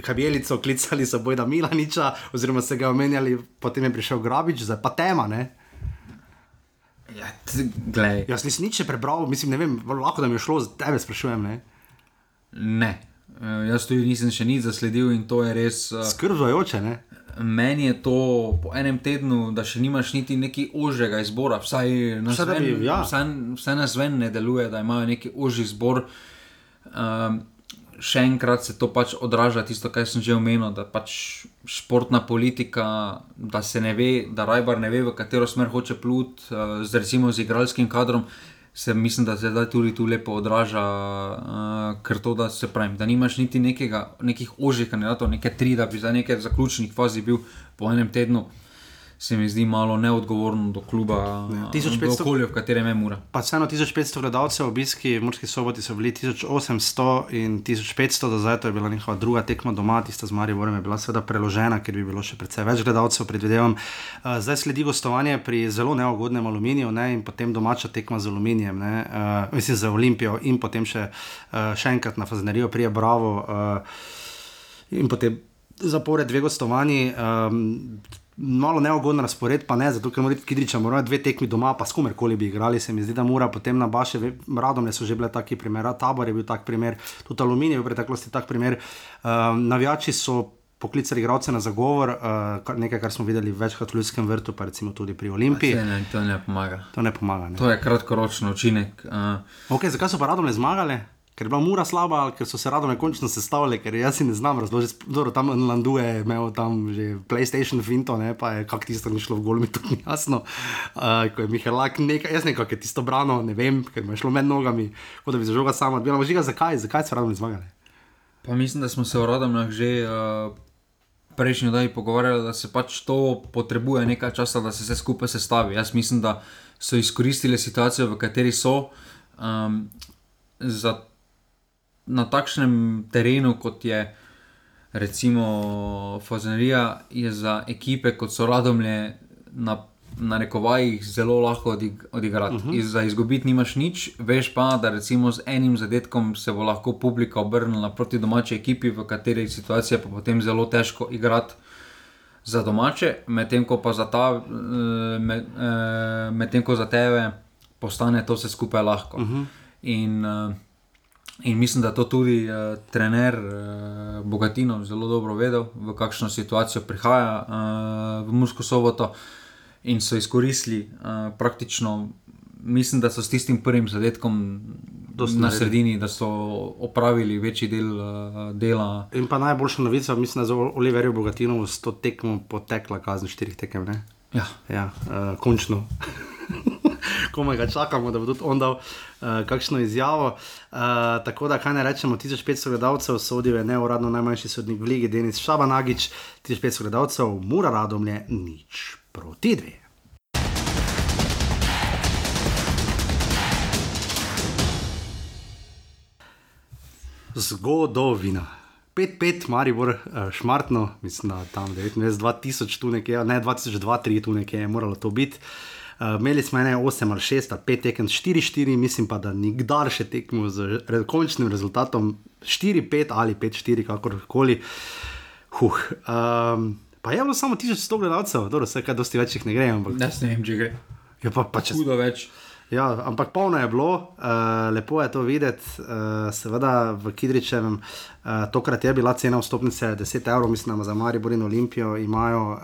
Kabelico, klicali so Bojda Milaniča, oziroma se ga omenjali, potem je prišel Grabič, zdaj pa tema. Ne? Ja, Jaz nisem nič prebral, mislim, ne vem, lahko da mi je šlo, zdaj tebe sprašujem. Ne. ne. Uh, jaz tudi nisem še nič zasledil in to je res. Uh, Skrbajoče, ne? Meni je to po enem tednu, da še nimaš niti neki ožjega izbora, vsaj na svetu. Ja. Vse na svetu ne deluje, da imajo neki ožji izbor. Um, še enkrat se to pač odraža, tisto, kar sem že omenil, da pač športna politika, da se ne ve, da Rajbar ne ve, v katero smer hoče plut, uh, z recimo z igralskim kadrom se mislim, da se zdaj tudi tu lepo odraža, uh, ker to, da se pravi, da nimaš niti nekega, nekih ožjih kandidatov, nekaj tri, da bi za nekaj zaključnih fazi bil po enem tednu se mi zdi malo neodgovorno do kluba, ja, 1500, okolja, v katerem je mura. Pa vseeno 1500 gledalcev, obiski v Murski soboti so bili 1800 in 1500, do zdaj to je bila njihova druga tekma doma, tista z Marijo je bila seveda preložena, ker bi bilo še precej več gledalcev, predvidevam. Zdaj sledi gostovanje pri zelo neugodnem aluminiju ne, in potem domača tekma z aluminijem, ne, uh, mislim za Olimpijo in potem še, uh, še enkrat na Faznerijo, prije Bravo. Uh, in potem zapored dve gostovanji. Um, malo neugoden razpored, pa ne, zato ker moramo Kidriča, moramo dve tekmi doma, pa s komerkoli bi igrali, se mi zdi, da mora potem na baše, radom so že bile taki primer, tabor je bil tak primer, tudi aluminij je v preteklosti tak primer. Um, navijači so poklicali igralce na zagovor, uh, nekaj, kar smo videli večkrat v Ljudskem vrtu, pa recimo tudi pri Olimpiji. Ne, to ne pomaga. To ne pomaga. Ne. To je kratkoročen učinek. Uh... Okay, zakaj so pa radom zmagali? Ker je bila mura slaba, ker so se rado nekončno sestavljali, ker jaz si ne znam razložiti. Dobro, tam je Landuje, imel tam že PlayStation Finto, ne pa je kako tisto ni šlo v gol, mi to ni jasno. Uh, ko je Mihelak nekaj, jaz nekaj, je tisto brano, ne vem, ker me je šlo med nogami, kot da bi zažoga sama. Bila je žiga, zakaj, zakaj so rado zmagali? Pa mislim, da smo se o Radomljah že uh, prejšnji dan pogovarjali, da se pač to potrebuje nekaj časa, da se vse skupaj sestavi. Jaz mislim, da so izkoristili situacijo, v kateri so. Um, za na takšnem terenu, kot je recimo Fazenerija, je za ekipe kot so Radomlje na na rekovajih zelo lahko odig odigrati. Uh -huh. Iz, za izgubiti nimaš nič, veš pa, da recimo z enim zadetkom se bo lahko publika obrnila proti domači ekipi, v kateri situacije pa potem zelo težko igrati. Za domače, medtem ko ta, med, med ko za tebe postane to vse skupaj lahko. Uh -huh. in, in mislim, da to tudi uh, trener uh, Bogatino zelo dobro vedel, v kakšno situacijo prihaja uh, v Mursko soboto in so izkoristili uh, praktično, mislim, da so s tistim prvim zadetkom. Na sredini, da so opravili večji del uh, dela. In pa najboljša novica, mislim, da je za Oliverja Bogatinov s to tekmo potekla kazen štirih tekem. Ja, ja uh, končno. Komaj ga čakamo, da bo tudi on dal uh, kakšno izjavo. Uh, tako da, kaj ne rečemo, 1500 gledalcev sodijo, je neuradno najmanjši sodnik v Ligi, Denis Šabanagič, 1500 gledalcev, mora radom je nič proti dve. Zgodovina. 5-5, Maribor, uh, šmartno, mislim, da tam 2000, tu nekje, ne 2002-2003, tu nekje je moralo to biti. Uh, imeli smo ene 8 ali 6 ali 5 tekem, 4-4, mislim pa, da nikdar še tekmo z re, končnim rezultatom 4-5 ali 5-4, kakorkoli. Huh. Um, pa je bilo samo 1100 gledalcev, dobro, vse kaj dosti več jih ne gre. Ampak... Ne, ne vem, če gre. Ja, pa, pa če... Hudo več. Ja, ampak polno je bilo, uh, lepo je to videti. Uh, seveda v Kidričevem, uh, tokrat je bila cena vstopnice 10 evrov, mislim, za Maribor in Olimpijo imajo uh,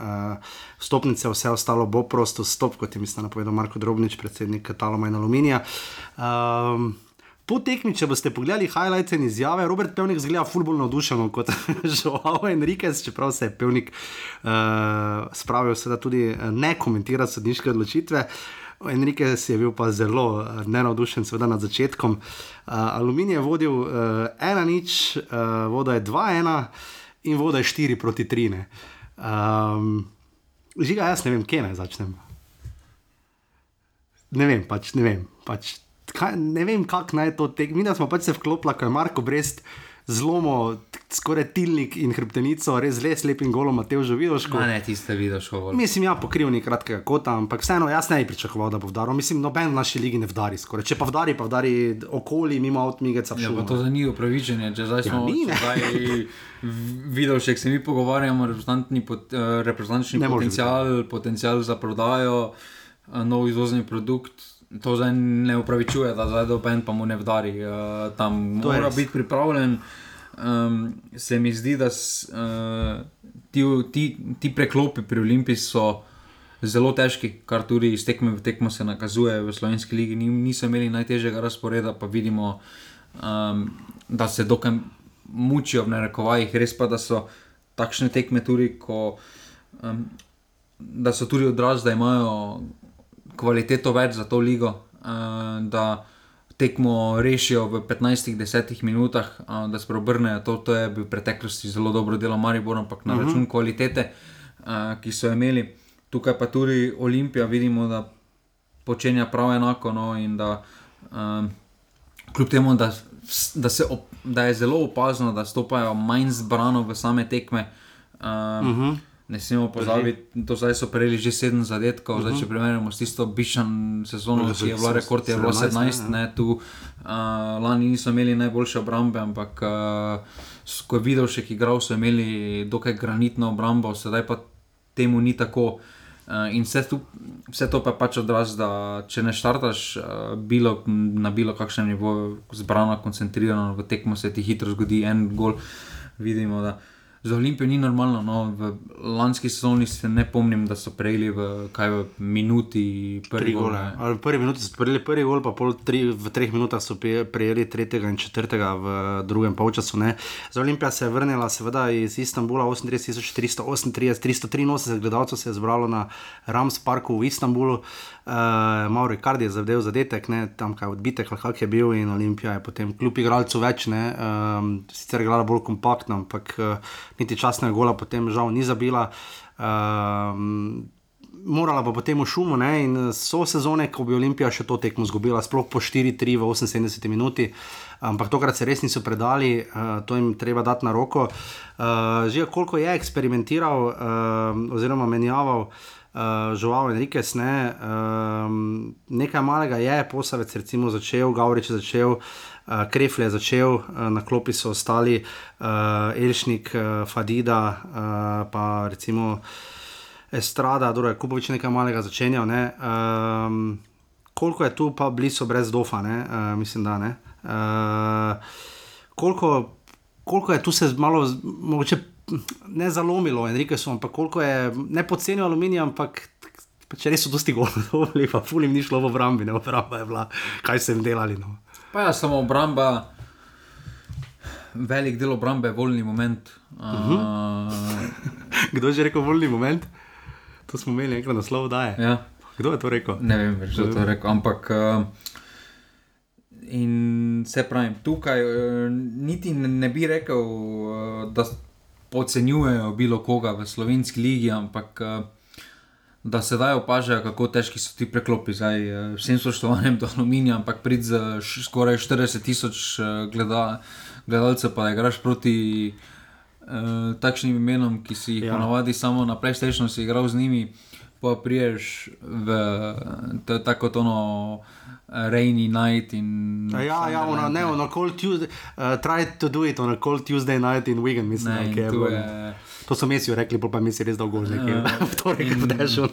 vstopnice, vse ostalo bo prosto stop, kot je mislim, napovedal Marko Drobnič, predsednik Taloma in Aluminija. Um, Po tekmi, če boste pogledali highlights in izjave, Robert Pevnik zgleda fulbolo navdušen kot Žoao Enriquez, čeprav se je Pevnik uh, spravil, da tudi ne komentira sodniške odločitve. Enrique je bil pa zelo uh, nenavdušen, seveda na začetku. Uh, Aluminij je vodil 1-0, uh, uh, voda je 2-1 in voda je 4-3. Um, žiga, jaz ne vem, kje naj začnem. Ne vem, pač ne vem. Pač, kaj, ne vem, kako naj to tekmo. Mi smo pač se vklopili, ko je Marko Brest zlomo, skoraj tilnik in hrbtenico, res res lepim golom, Mateo že vidiš. Ko... Ne, tiste vidiš, kako. Mislim, ja, pokrivni kratkega kota, ampak vseeno, jaz ne bi pričakoval, da bo vdaril. Mislim, noben v naši ligi ne vdari skoraj. Če pa vdari, pa vdari okoli, mimo avtomigeca. Ja, pa to za njih upravičenje, če zdaj ja, smo ja, zdaj videli, če se mi pogovarjamo, reprezentantni pot, uh, potencial, potencial za prodajo, uh, nov izvozni produkt to zdaj ne upravičuje, da zdaj doben pa mu ne vdari. Uh, tam to mora biti pripravljen. Um, se mi zdi, da s, uh, ti, ti, ti preklopi pri Olimpiji so zelo težki, kar tudi iz tekme v tekmo se nakazuje v Slovenski ligi. Niso imeli najtežjega razporeda, pa vidimo, um, da se dokaj mučijo v narekovajih. Res pa, da so takšne tekme tudi, ko, um, da so tudi odraz, da imajo kvaliteto več za to ligo, uh, da tekmo rešijo v 15-10 minutah, uh, da se preobrnejo. To, to je bil v preteklosti zelo dobro delo Maribor, ampak na uh mhm. -huh. račun kvalitete, uh, ki so imeli. Tukaj pa tudi Olimpija vidimo, da počenja prav enako. No, in da uh, kljub temu, da, da, op, da je zelo opazno, da stopajo manj zbrano v same tekme. Uh, uh. -huh. Ne smemo pozabiti, da so prejeli že sedem zadetkov, uh -huh. zdaj, če mhm. primerjamo s tisto bišan sezono, ki je bila rekord, je bilo 17, ne, ne, tu uh, lani niso imeli najboljše obrambe, ampak uh, ko je videl še, ki igral, so imeli dokaj granitno obrambo, sedaj pa temu ni tako. Uh, in vse, tu, vse to pa je pač odraz, da če ne štartaš uh, bilo, na bilo kakšnem nivoju, zbrano, koncentrirano v tekmo, se ti hitro zgodi en gol. Vidimo, da uh, za Olimpijo ni normalno. No, v lanski sezoni se ne pomnim, da so prejeli v, v minuti prvi gol. V prvi minuti so prejeli prvi gol, pa tri, v treh minutah so prejeli tretjega in četrtega v drugem polčasu. Ne. Za Olimpijo se je vrnila seveda iz Istanbula 38.438, 383 gledalcev se je zbralo na Rams Parku v Istanbulu. Uh, Malo Rikardi je zadev zadetek, ne, tam kaj odbitek, kak je bil in Olimpija je potem kljub igralcu več, ne, um, sicer je igrala bolj kompaktno, ampak uh, niti časnega gola potem žal ni zabila. Um, morala pa potem v šumu ne, in so sezone, ko bi Olimpija še to tekmo izgubila, sploh po 4-3 v 78 minuti. Ampak tokrat se res niso predali, uh, to jim treba dati na roko. Uh, že koliko je eksperimentiral uh, oziroma menjaval. Uh, Žuval Enriquez, ne, um, nekaj malega je, posavec recimo začel, Gavrič je začel, uh, Krefle je začel, uh, na klopi so ostali uh, Elšnik, uh, Fadida, uh, pa recimo Estrada, Duro je Kupovič nekaj malega začenjal. Ne, um, koliko je tu pa blizu brez dofa, ne, uh, mislim, da ne. Uh, koliko, koliko je tu se malo, mogoče ne zalomilo, Enrique so, ampak koliko je ne poceni aluminij, ampak če res so dosti govorili, pa fulim ni šlo v obrambi, ne obramba je bila, kaj jim delali. No. Pa ja, samo obramba, velik del obrambe je volni moment. Uh, Kdo je že rekel volni moment? To smo imeli enkrat na slovo, da je. ja, Kdo je to rekel? ne vem več, kdo je to rekel, ampak. Uh, In se pravi, tukaj uh, niti ne bi rekel, uh, da podcenjujejo bilo koga v slovenski ligi, ampak uh, da sedaj opažajo, kako težki so ti preklopi. Zdaj, uh, vsem spoštovanjem do aluminija, ampak prid za skoraj 40 tisoč uh, gleda, gledalcev, pa da igraš proti uh, takšnim imenom, ki si jih Ja. ponavadi samo na PlayStationu si igral z njimi. Pa priješ v to je tako kot ono eh, Rainy Night in. Ja, ja, ona, ne, on a cold Tuesday, uh, try to do it on a cold Tuesday night in Wigan, mislim, Ne, in je je- To so mesi rekli, pa mesi res dolgo, nekaj, Ja. v torek v dežju.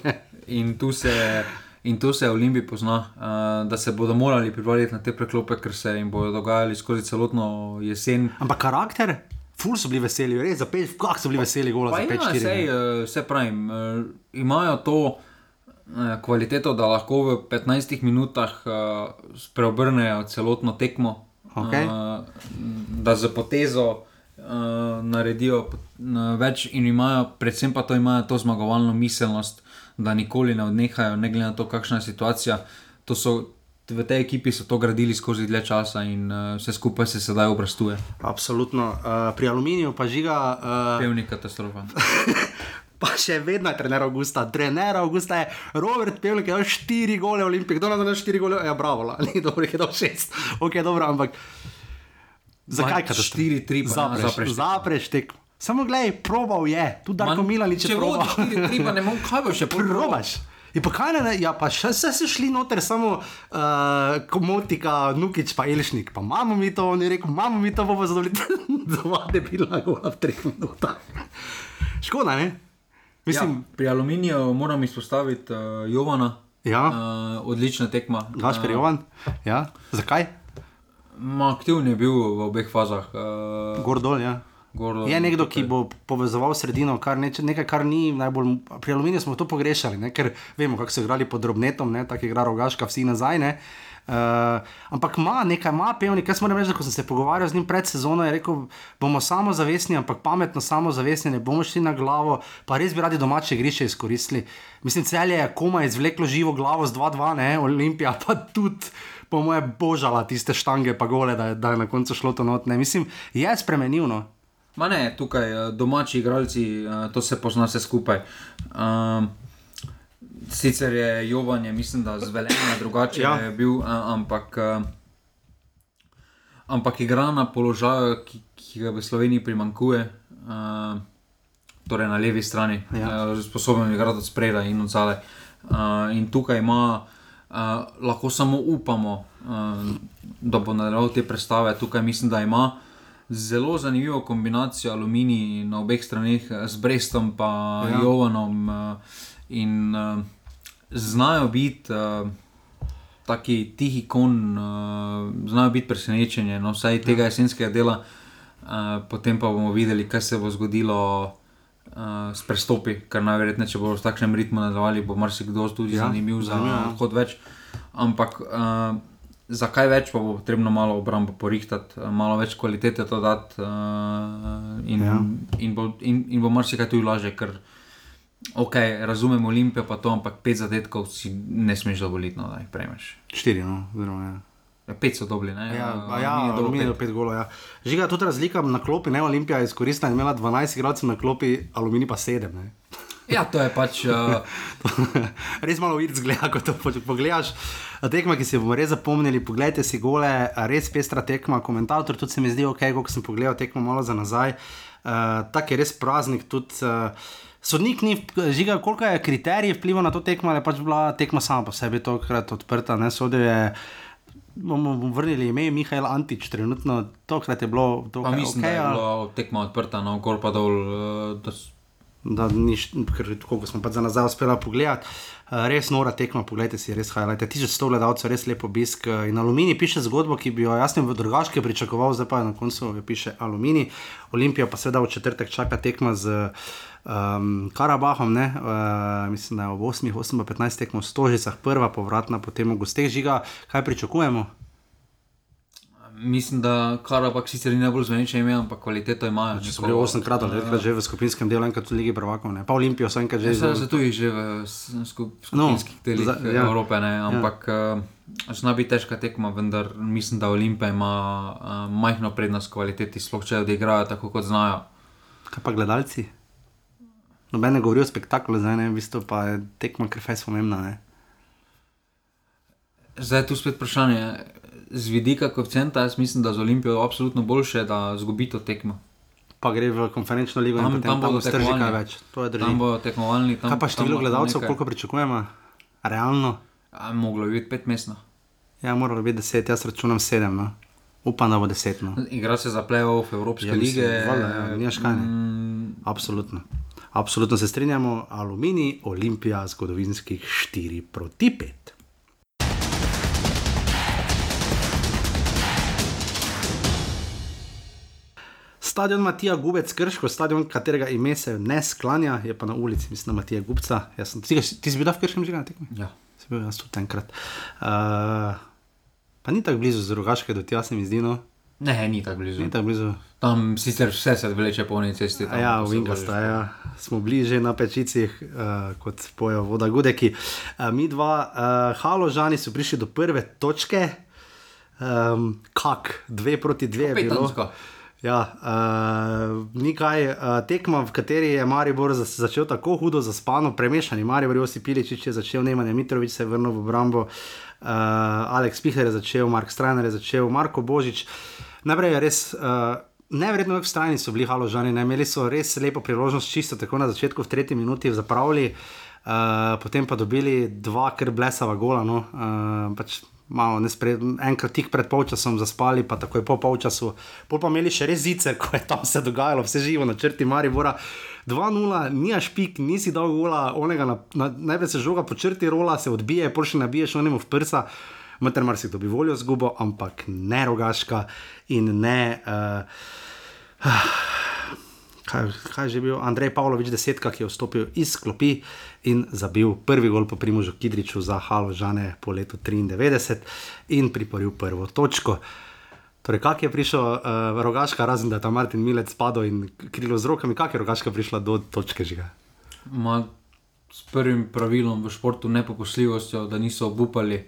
In tu se, in tu se Olimpij pozna, uh, da se bodo morali pripraviti na te preklope, ker se jim bodo dogajali skozi celotno jesen. Ampak karakter, ful so bili veseli, res za pet, kako so bili veseli, gola Pa za pet, ja, sej, se pravim, uh, imajo to uh, kvaliteto, da lahko v 15 minutah uh, preobrnejo celotno tekmo. Okej. Uh, da za potezo naredijo več in imajo, predvsem pa to imajo to zmagovalno miselnost, da nikoli ne odnehajo, ne glede na to, kakšna je situacija. To so, v tej ekipi so to gradili skozi dlje časa in uh, vse skupaj se sedaj obrastuje. Absolutno. Uh, pri aluminiju pa žiga. Uh, Pevni katastrofa. Pa še vedno je trener Augusta. Trener Augusta je Robert Pevnik, ki je dal 4 gole v Olimpiji. Kdo nam da 4 gole? Ja, bravo, ni dobro, je dal 6. Ok, dobro, ampak. Zakaj katastrofa? 4-3 pa Zapreš, zapreš zapreš tekmo. Samo gledaj, probal je, tudi Darko Milanič je če probal. vodiš 4-3, pa ne moreš, kaj boš še. Probaš. In pa kaj ne, ja, pa še vse so šli noter, samo uh, komotika, nukič, pa Elšnik, pa imamo mi to, on je rekel, imamo mi to, bomo zadovoljili. Zavade bila gola v treh minutah. Škoda, ne? Mislim, ja, pri aluminiju moram izpostaviti uh, Jovana. Ja. Uh, odlična tekma. Gašper Jovan, ja, zakaj? Ma, aktivni je bil v obeh fazah. Uh, Gor dol, ja. Gor, Je nekdo, ki bo povezoval sredino, kar neč, nekaj, kar ni najbolj. Pri aluminiju smo to pogrešali, ne? ker vemo, kako so igrali pod drobnetom, ne? tako igra rogaška, vsi nazaj. Ne? Uh, ampak ima nekaj, ima pevnik. Jaz moram reči, da ko sem se pogovarjal z njim pred sezono, je rekel, bomo samozavestni, ampak pametno samozavestni, ne bomo šli na glavo, pa res bi radi domače igrišče izkoristili. Mislim, celje je komaj izvleklo živo glavo z 2-2, ne? Olimpija pa tudi. Po moje božala tiste štange, pa gole, da je, da je na koncu šlo to notne. Mislim, je spremenil. Ma ne, tukaj uh, domači igralci, uh, to se pozna vse skupaj. Um, sicer je Jovan, je, mislim, da zvelenje drugače Ja. ja. bil, uh, ampak, uh, ampak igra na položaju, ki, ki ga v Sloveniji primankuje. Uh, Torej na levi strani, Ja. ja. sposoben je igrati od spredaj in od zadaj. Uh, in tukaj ima, uh, lahko samo upamo, uh, da bo nadaljeval te predstave. Tukaj mislim, da ima zelo zanimivo kombinacijo aluminija na obeh straneh, eh, z Brestom in Ja. ja. Jovanom. Uh, in uh, znajo biti. Uh, Taki tihi kon, uh, znajo biti presenečenje, no, vsaj tega jesenskega dela, uh, potem pa bomo videli, kaj se bo zgodilo uh, s prestopi, ker najverjetneje, če bodo v takšnem ritmu nadaljevali, bo marsikdo tudi Ja, ja, zanimiv za ja. hod več. Ampak uh, za kaj več pa bo potrebno malo obrambo porihtati, uh, malo več kvalitete to dati uh, in, Ja. ja. in, bo, in, in bo marsikaj tudi lažje, ker ok, razumem Olimpijo pa to, ampak pet zadetkov si ne smeš dovoliti, no, da jih prejmeš. Štiri, no, oziroma. Ja. Ja, Pet so dobili, ne? Ja, ja, Aluminij je dobil aluminij je pet. golov. Ja. Žiga, tudi razlika na klopi, ne Olimpija je izkoristila in imela 12 igralcev na klopi, aluminij pa 7. Ja, to je pač. Uh, res malo vidiš, zgleda, ko to po- pogledaš. Tekma, ki si jo bomo res zapomnili, poglejte si gole, res pestra tekma, komentator, tudi se mi zdi ok, ko sem pogledal tekmo malo za nazaj. Uh, tak je res praznik, tudi uh, Sodnik ni, žiga, koliko je kriterij vplival na to tekmo, ali je pač bila tekma sama po sebi tokrat odprta, ne sodijo je. Bomo vrnili ime Mihajl Antič, trenutno tokrat je bilo to, kar mislim, okay, da je ali- bila tekma odprta, no, gor pa dol. eh, Da, s- da niš, ker tako smo pa za nazaj uspeli pogledati. Uh, res nora tekma, poglejte si, res highlight. 1100 gledalcev, res lep obisk. eh, In Alumini piše zgodbo, ki bi jo jaz ne drugačke pričakoval, zdaj pa na koncu jo piše Alumini. Olimpijo pa seveda v četrtek čaka tekma z um, Karabahom, ne? uh, mislim, da je ob 8, 8, 15 tekmo v Stožicah, prva povratna, potem v gosteh žiga. Kaj pričakujemo? Mislim, da Karabak sicer ni najbolj zveneče ime, ampak kvaliteto imajo. Če so bili 8 krat ali 9 krat že v skupinskem delu, enkrat v Ligi prvakov, ne? pa Olimpijo so enkrat že Že izgubili. se tu že v skup, No, skupinskih no, delih za- ja. ja. Evrope, ne, ampak ja. uh, zna biti težka tekma, vendar mislim, da Olimpija ima uh, majhno prednost kvaliteti, sploh če odigrajo tako, kot znajo. Kaj pa gledalci? Noben ne govori o spektaklu, zdaj ne, v bistvu pa je tekma krfes pomembna. Ne? Zdaj je tu spet vprašanje. Z vidika koeficienta, jaz mislim, da z Olimpijo je absolutno boljše, da zgubi to tekmo. Pa gre v konferenčno ligo Tam- in tam tam bodo strži kaj več. Je Tam bo tekmovalni. Tam, Kaj pa število bo gledalcev, koliko pričakujemo? Realno? A, moglo bi biti pet mestno. Ja, moralo biti deset, jaz računam sedem. No. Upam, da bo deset. No. Igra se za playoff Evropske Ja, lige. valjda, ja, nimaš kaj, ne. Mm, Absolutno. Absolutno se strinjamo, Alumini, Olimpija, zgodovinskih 4 proti 5. Stadion Matija Gubec, Krško, stadion, katerega ime se ne sklanja, je pa na ulici, mislim, na Matija Gubca. Jaz Sem, ti, ti si bil v Krškem že na tekmi? ja. Si bil jaz tudi enkrat. Uh, pa ni tako blizu z drugačke, do tja se mi zdi, no. Ne, ni tako blizu. Ni tako blizu. Tam sicer vse se vleče po eni cesti. Tam, Ja, v voziš. ja. smo bliže na pečicih, uh, kot pojejo voda Gudeki. Uh, mi dva, uh, Haložani so prišli do prve točke, um, kak, dve proti dve je bilo. Ja, uh, ni kaj, uh, tekma, v kateri je Maribor za- začel tako hudo zaspano, premešani Maribor, Josi Piličič je začel, Nemanja Mitrovič se je vrnil v obrambo, uh, Aleks Pihler je začel, Mark Strajner je začel, Marko Božič. Najprej je res. Uh, Neverjetno, kako strani so bili haložani, ne? imeli so res lepo priložnost, čisto tako na začetku, v tretji minuti zapravili, uh, potem pa dobili dva kar blesava gola. No? Uh, pač malo nespred, enkrat tik pred polčasom zaspali, pa takoj po polčasu, pol pa imeli še res zicer, ko je tam se dogajalo, vse živo na črti Maribora. 2-0, nimaš pik, nisi dal gola, onega na, na, najprej se žoga po črti rola, se odbije, pol še nabiješ onemu v prsa. Mater mar si dobi voljo zgubo, ampak ne rogaška in ne. Uh, kaj, kaj že bil Andrej Pavlović, desetka, ki je vstopil iz klopi in zabil prvi gol po Primožu Kidriču za Halo Žane po letu 93 in priporil prvo točko. Torej, kak je prišel uh, rogaška, razen da je tam Martin Milec padel in krilo z rokami, kak je rogaška prišla do točke žiga? Ma, s prvim pravilom v športu, nepopustljivostjo, da niso obupali.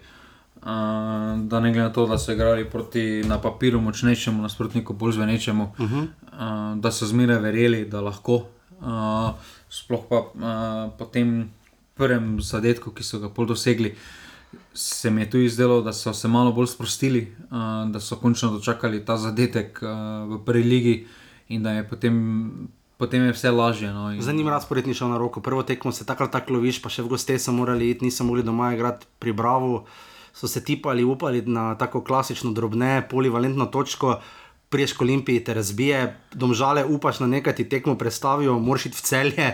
Da ne glede na to, da so igrali proti na papirju močnejšemu nasprotniku, bolj zvenečemu, uh -huh. uh, da so zmeraj verjeli, da lahko. Uh, sploh pa uh, po tem prvem zadetku, ki so ga pol dosegli, se mi je tu izdelo, da so se malo bolj sprostili, uh, da so končno dočakali ta zadetek uh, v prvi ligi in da je potem, potem je vse lažje. No, in- Za njim razpored ni šel na roko, prvo tekmo se takrat tako loviš, pa še v goste so morali iti, niso mogli doma igrati pri Bravo, so se tipali, upali na tako klasično drobne, polivalentno točko. Priješ k Olimpiji, te razbije, domžale upaš na nekaj, ti tekmo predstavijo, moraš iti v celje,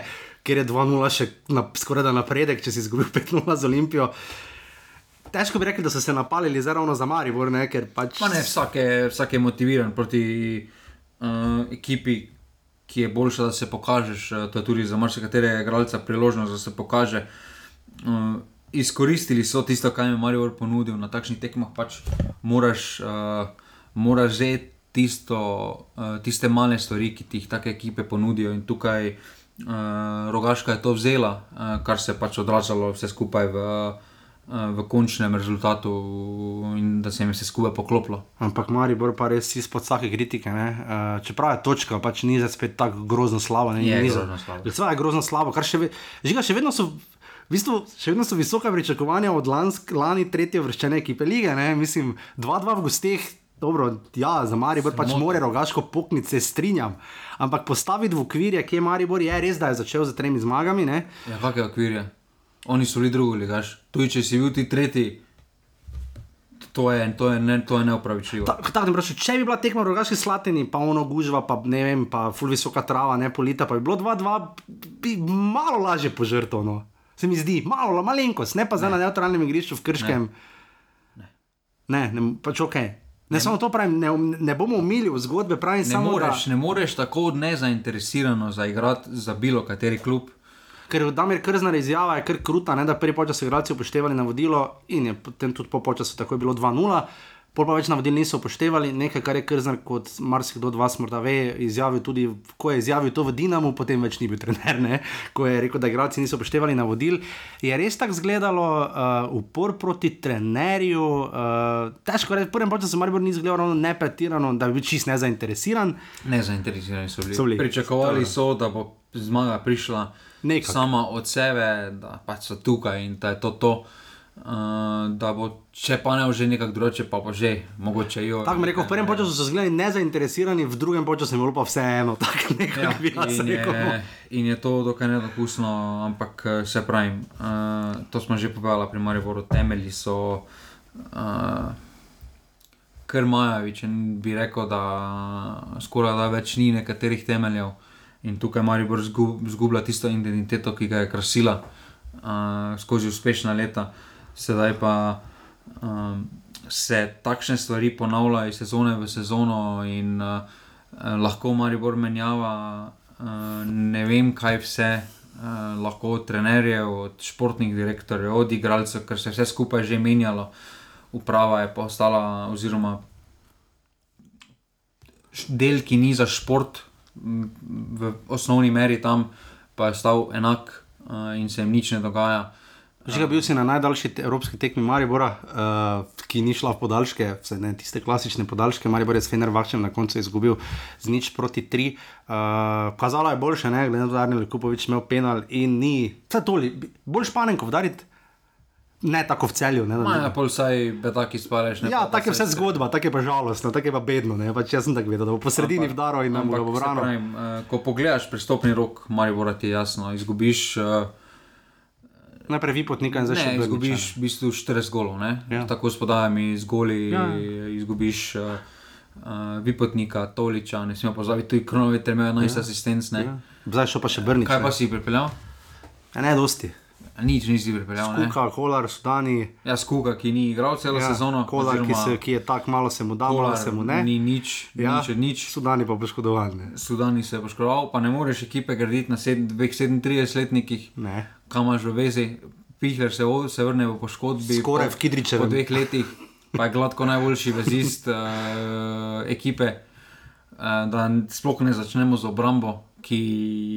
kjer je 2-0 še na, skoraj da napredek, če si izgubil 5-0 z Olimpijo. Težko bi rekli, da so se napalili zdaj ravno za Maribor, ne, ker pač. Pa ne, vsak je, vsak je motiviran proti uh, ekipi, ki je boljša, da se pokažeš. Uh, to je tudi za marsikaterega igralca priložnost, da se pokaže. Uh, izkoristili so tisto, kar jim je Marijo ponudil na takšnih tekmah. Pač moraš, uh, moraš že tisto, uh, tiste male stvari, ki ti jih take ekipe ponudijo. In tukaj uh, Rogaška je to vzela, uh, kar se je pač odražalo vse skupaj v. Uh, v končnem rezultatu in da se jim je vse skupaj poklopilo. Ampak Maribor pa res izpod vsake kritike. Uh, čeprav je točka, pač ni zdaj spet tako grozno slabo. Ne, Je ni grozno slabo. Je grozno slabo, kar še, ve, žiga, še vedno so. V bistvu, še vedno so visoka pričakovanja od lansk, lani tretje vrščene ekipe lige. Ne? Mislim, 2-2 v gosteh, Dobro, ja, za Maribor pač Sramota. more rogaško poknice, strinjam. Ampak postaviti v okvirje, kje je Maribor, je res, da je začel z tremi zmagami. Ne? Ja, kakšne okvirje? Oni so bili drugi, ligaš. Tudi če si bil ti tretji, to je, to je, ne, to je neopravičljivo. Ta- ne vprašaj, če bi bila tekma v rogaški slatini, pa ono gužva, pa ne vem, pa ful visoka trava, ne polita, pa bi bilo 2-2, bi malo lažje požrtovno. Se mi zdi, malo, malenkost, ne pa zdaj na neutralnem igrišču v Krškem. Ne, ne, ne pač ok. Ne, ne samo to pravim, ne, ne bomo umili zgodbe, pravim Ne samo moreš, da. ne moreš tako nezainteresirano zaigrati za bilo kateri klub. Ker Damir Krznar izjava je kar kruta, ne, da prvi počas igralci upoštevali navodilo in je potem tudi po počasu tako je bilo 2-0. Pol pa več navodil niso upoštevali, nekaj, kar je Krznar, kot marsikdo od vas morda ve, izjavil tudi, ko je izjavil to v Dinamu, potem več ni bil trener, ne? ko je rekel, da igralci niso upoštevali navodil. Je res tako izgledalo, uh, upor proti trenerju, uh, težko reči, v prvem času Maribor ni izgledal ravno nepretirano, da bi bil čist nezainteresiran. Nezainteresirani so bili. So bili. Pričakovali so, da bo zmaga prišla Nekako. sama od sebe, da pač so tukaj in da je to to. Uh, da bo, če pa ne že nekako drugače, pa bo že, mogoče jo. Tako mi rekel, v prvem času so izgledali nezainteresirani, v drugem času je bilo pa vseeno, tako Ja, nekako bi jaz in, rekel. je, in je to dokaj nedopustno, ampak eh, se pravim, uh, to smo že povedali pri Mariboru, temelji so uh, kar Majavič in bi rekel, da skoraj da več ni nekaterih temeljev in tukaj Maribor zgub, zgublja tisto identiteto, ki ga je krasila uh, skozi uspešna leta, sedaj pa um, se takšne stvari ponavljajo iz sezone v sezono in uh, eh, lahko Maribor menjava uh, ne vem kaj vse. Uh, lahko od trenerjev, od športnih direktorjev, od igralcev, ker se je vse skupaj že menjalo, uprava je postala, oziroma š- del, ki ni za šport, v osnovni meri tam, pa je stal enak uh, in se jim nič ne dogaja. Že bil si na najdaljši te, evropski tekmi Maribora, uh, ki ni šla v podaljške, vse ne tiste klasične podaljške. Maribor je s Fenerbahčem na koncu izgubil z nič proti tri. Uh, kazalo je boljše, ne, glede na to, da je Kupovič imel penal in ni, vse toli, bolj španenko vdariti, ne tako v celju. Ne, Maja, pol saj betaki spaleš. ne Ja, tako je se- vse zgodba, tako je pa žalostno, tako je pa bedno. Ne? Pač jaz sem tako vedel, da bo po sredini vdaro in nam bo branil. pravim, eh, Ko pogledaš pristopni rok, Maribora ti je jasno, izgubiš. eh, Najprej vi potnika in zdaj še Ne, Brniča. izgubiš v bistvu 40 golov, ne? Ja. tako s podajami, z goli, Ja. izgubiš uh, uh, Vipotnika, Toliča, ne smemo pozabiti, tudi Kronovič, ima 11 ja. asistenc. Ne? Ja. Zdaj še pa še Brnič. Kaj pa ne. si pripeljal? Ja, ne, dosti. Nič nisi pripeljal. ne. Kuka, Kolar, Sudani, Ja, Skuga, ki ni igral celo ja, sezono. Kolar, ki, oziroma se, ki je tako malo se mu da, malo se mu ne. Ni nič, ja. nič nič. Sudani pa poškodovan. Ne. Sudani se je poškodoval, pa ne moreš ekipe graditi na sedem- dveh 37-letnikih, ne. Kam imaš v vezi. Pihler se, o- se vrne v poškodbi. Skoraj po- v Kidričevem. Po dveh letih, pa je gladko najboljši vezist uh, ekipe. Uh, da sploh ne začnemo z obrambo, ki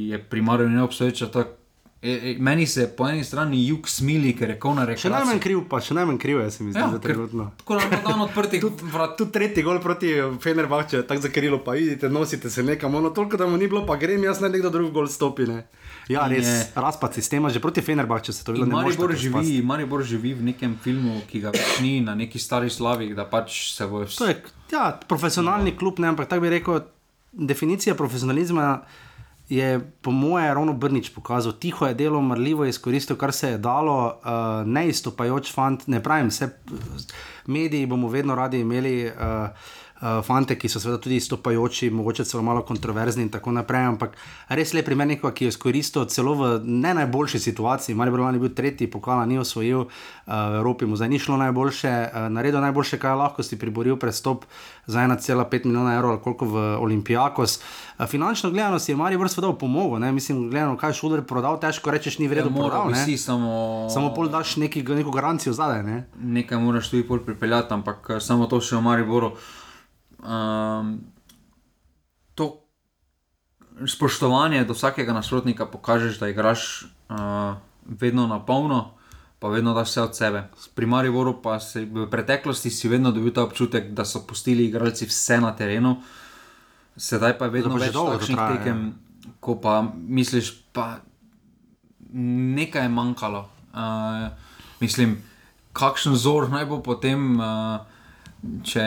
je primarno neobstoječa. tak- E, e, meni se po eni strani jug smili, ker je kona Še rekla. najmanj kriv, pa še najmanj kriv je, se mi zdi, Ja, ker- trenutno. Tako da imamo dan odprtih vrat. Tudi tretji gol proti Fenerbahču je tako zakrilo, pa idite, nosite se nekam, ono toliko, da mu ni bilo, pa grem jaz, naj nekdo drug gol stopi. Ne. Ja, res, je- razpad sistema, že proti Fenerbahču se to ne more Maribor živi, Maribor živi v nekem filmu, ki ga več ni na neki stari slavi, da pač se bo To je ja, profesionalni klub, ne, ampak tako bi rekel, definicija profesionalizma je po moje ravno Brnič pokazal. Tiho je delo, marljivo je izkoristil, kar se je dalo, uh, ne izstopajoč fant, ne pravim, vse mediji bomo vedno radi imeli. Uh, Uh, fante, ki so seveda tudi izstopajoči, mogoče celo malo kontroverzni in tako naprej, ampak res lep primer nekoga, ki je izkoristil celo v ne najboljši situaciji. Mari Brlan je bil tretji, pokala ni osvojil, uh, v Evropi mu zdaj ni šlo najboljše, uh, naredil najboljše, kaj lahko, si priboril prestop za 1,5 milijona evrov ali koliko v Olimpijakos. Uh, finančno gledano si je Mari Brlan seveda pomogel, ne? mislim, gledano, kaj šuler prodal, težko rečeš, ni vredno Moral prodal. bi ne. si samo, Samo pol daš neki, neko garancijo zadaj. Ne? nekaj moraš tudi pol pripeljati, ampak samo to še v Mariboru. Um, to spoštovanje do vsakega nasprotnika pokažeš, da igraš uh, vedno na polno, pa vedno daš vse od sebe. Pri Mariboru pa si v preteklosti si vedno dobil ta občutek, da so pustili igralci vse na terenu, sedaj pa je vedno Da pa več takšnih traja, ja. tekem, ko pa misliš, pa nekaj je manjkalo. Uh, mislim, kakšen vzor naj bo potem, uh, če